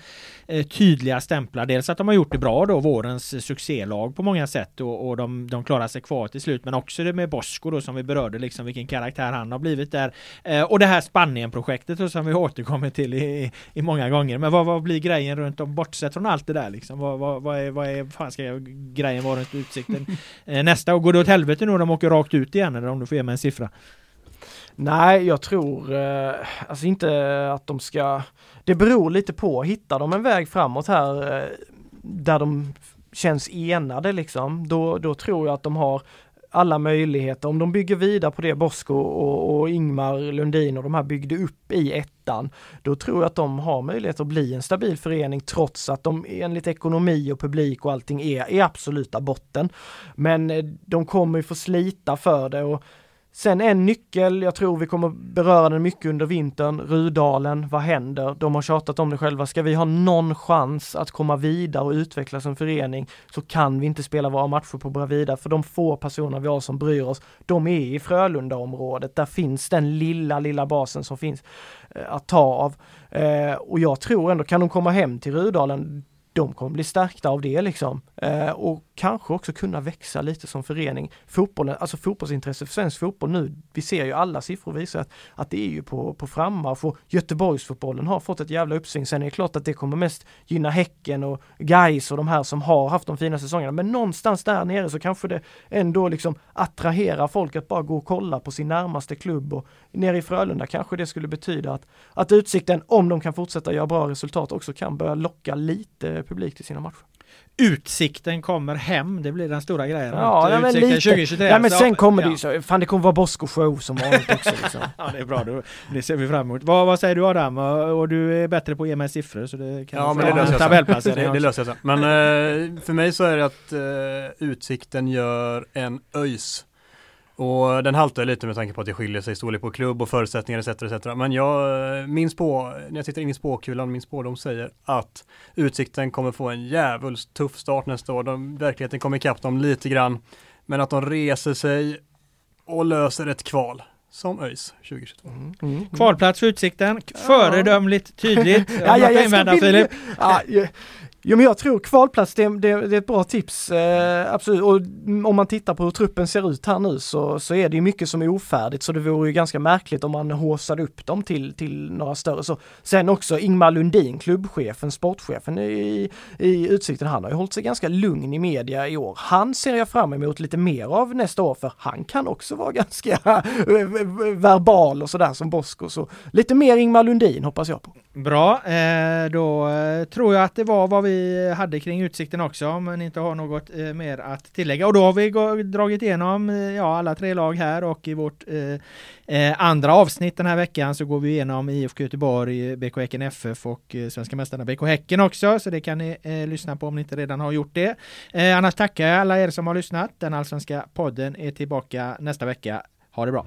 eh, tydliga stämplar. Dels att de har gjort det bra då, vårens eh, succélag på många sätt och, och de, de klarar sig kvar till slut. Men också det med Bosko då som vi berörde liksom vilken karaktär han har blivit där. Eh, och det här Spanien-projektet som vi återkommer till i, i många gånger. Men vad, vad blir grejen runt om bortsett från allt det där liksom? Vad, vad, vad är, vad är fan ska jag grejen vara runt Utsikten eh, nästa år? Går det åt helvete nu när de åker rakt ut igen eller om du får ge mig en siffra? Nej, jag tror eh, alltså inte att de ska Det beror lite på, hittar de en väg framåt här eh, där de känns enade liksom, då, då tror jag att de har alla möjligheter. Om de bygger vidare på det Bosko och, och, Ingmar Lundin och de här byggde upp i ettan, då tror jag att de har möjlighet att bli en stabil förening trots att de enligt ekonomi och publik och allting är i absoluta botten. Men eh, de kommer ju få slita för det och Sen en nyckel, jag tror vi kommer beröra den mycket under vintern, Rudalen, vad händer? De har tjatat om det själva. Ska vi ha någon chans att komma vidare och utvecklas som förening så kan vi inte spela våra matcher på Bravida för de få personer vi har som bryr oss, de är i Frölundaområdet, Där finns den lilla, lilla basen som finns eh, att ta av. Eh, och jag tror ändå, kan de komma hem till Rudalen, de kommer bli stärkta av det liksom. Eh, och kanske också kunna växa lite som förening. Fotbollen, alltså fotbollsintresse för svensk fotboll nu, vi ser ju alla siffror visar att, att det är ju på, på frammarsch och Göteborgsfotbollen har fått ett jävla uppsving. Sen är det klart att det kommer mest gynna Häcken och Gais och de här som har haft de fina säsongerna. Men någonstans där nere så kanske det ändå liksom attraherar folk att bara gå och kolla på sin närmaste klubb och nere i Frölunda kanske det skulle betyda att, att Utsikten, om de kan fortsätta göra bra resultat, också kan börja locka lite publik till sina matcher. Utsikten kommer hem, det blir den stora grejen. Ja, ja men lite. 2023. Ja men sen kommer ja. det ju så, fan det kommer vara Bosko show som vanligt också liksom. ja det är bra, då, det ser vi fram emot. Vad, vad säger du Adam? Och du är bättre på att ge mig siffror så det kan Ja men det löser jag sen. det, det löser jag sen. Men uh, för mig så är det att uh, Utsikten gör en ÖIS och den haltar lite med tanke på att det skiljer sig storlek på klubb och förutsättningar etc. etc. Men jag, min spå, när jag tittar in i spåkulan, min spådom säger att Utsikten kommer få en jävligt tuff start nästa år. De, verkligheten kommer ikapp dem lite grann. Men att de reser sig och löser ett kval som ÖIS 2022. Mm. Mm. Kvalplats för Utsikten, föredömligt tydligt. ja, ja, jag, ska Filip. Ja, Jo men jag tror kvalplats det, det, det är ett bra tips, eh, absolut. Och om man tittar på hur truppen ser ut här nu så, så är det ju mycket som är ofärdigt så det vore ju ganska märkligt om man håsade upp dem till, till några större så. Sen också Ingmar Lundin, klubbchefen, sportchefen i, i Utsikten, han har ju hållit sig ganska lugn i media i år. Han ser jag fram emot lite mer av nästa år för han kan också vara ganska verbal och sådär som Bosko. Så lite mer Ingmar Lundin hoppas jag på. Bra, eh, då eh, tror jag att det var vad vi hade kring Utsikten också, men inte har något eh, mer att tillägga. Och då har vi dragit igenom ja, alla tre lag här och i vårt eh, andra avsnitt den här veckan så går vi igenom IFK Göteborg, BK Häcken FF och svenska mästarna BK Häcken också, så det kan ni eh, lyssna på om ni inte redan har gjort det. Eh, annars tackar jag alla er som har lyssnat. Den allsvenska podden är tillbaka nästa vecka. Ha det bra!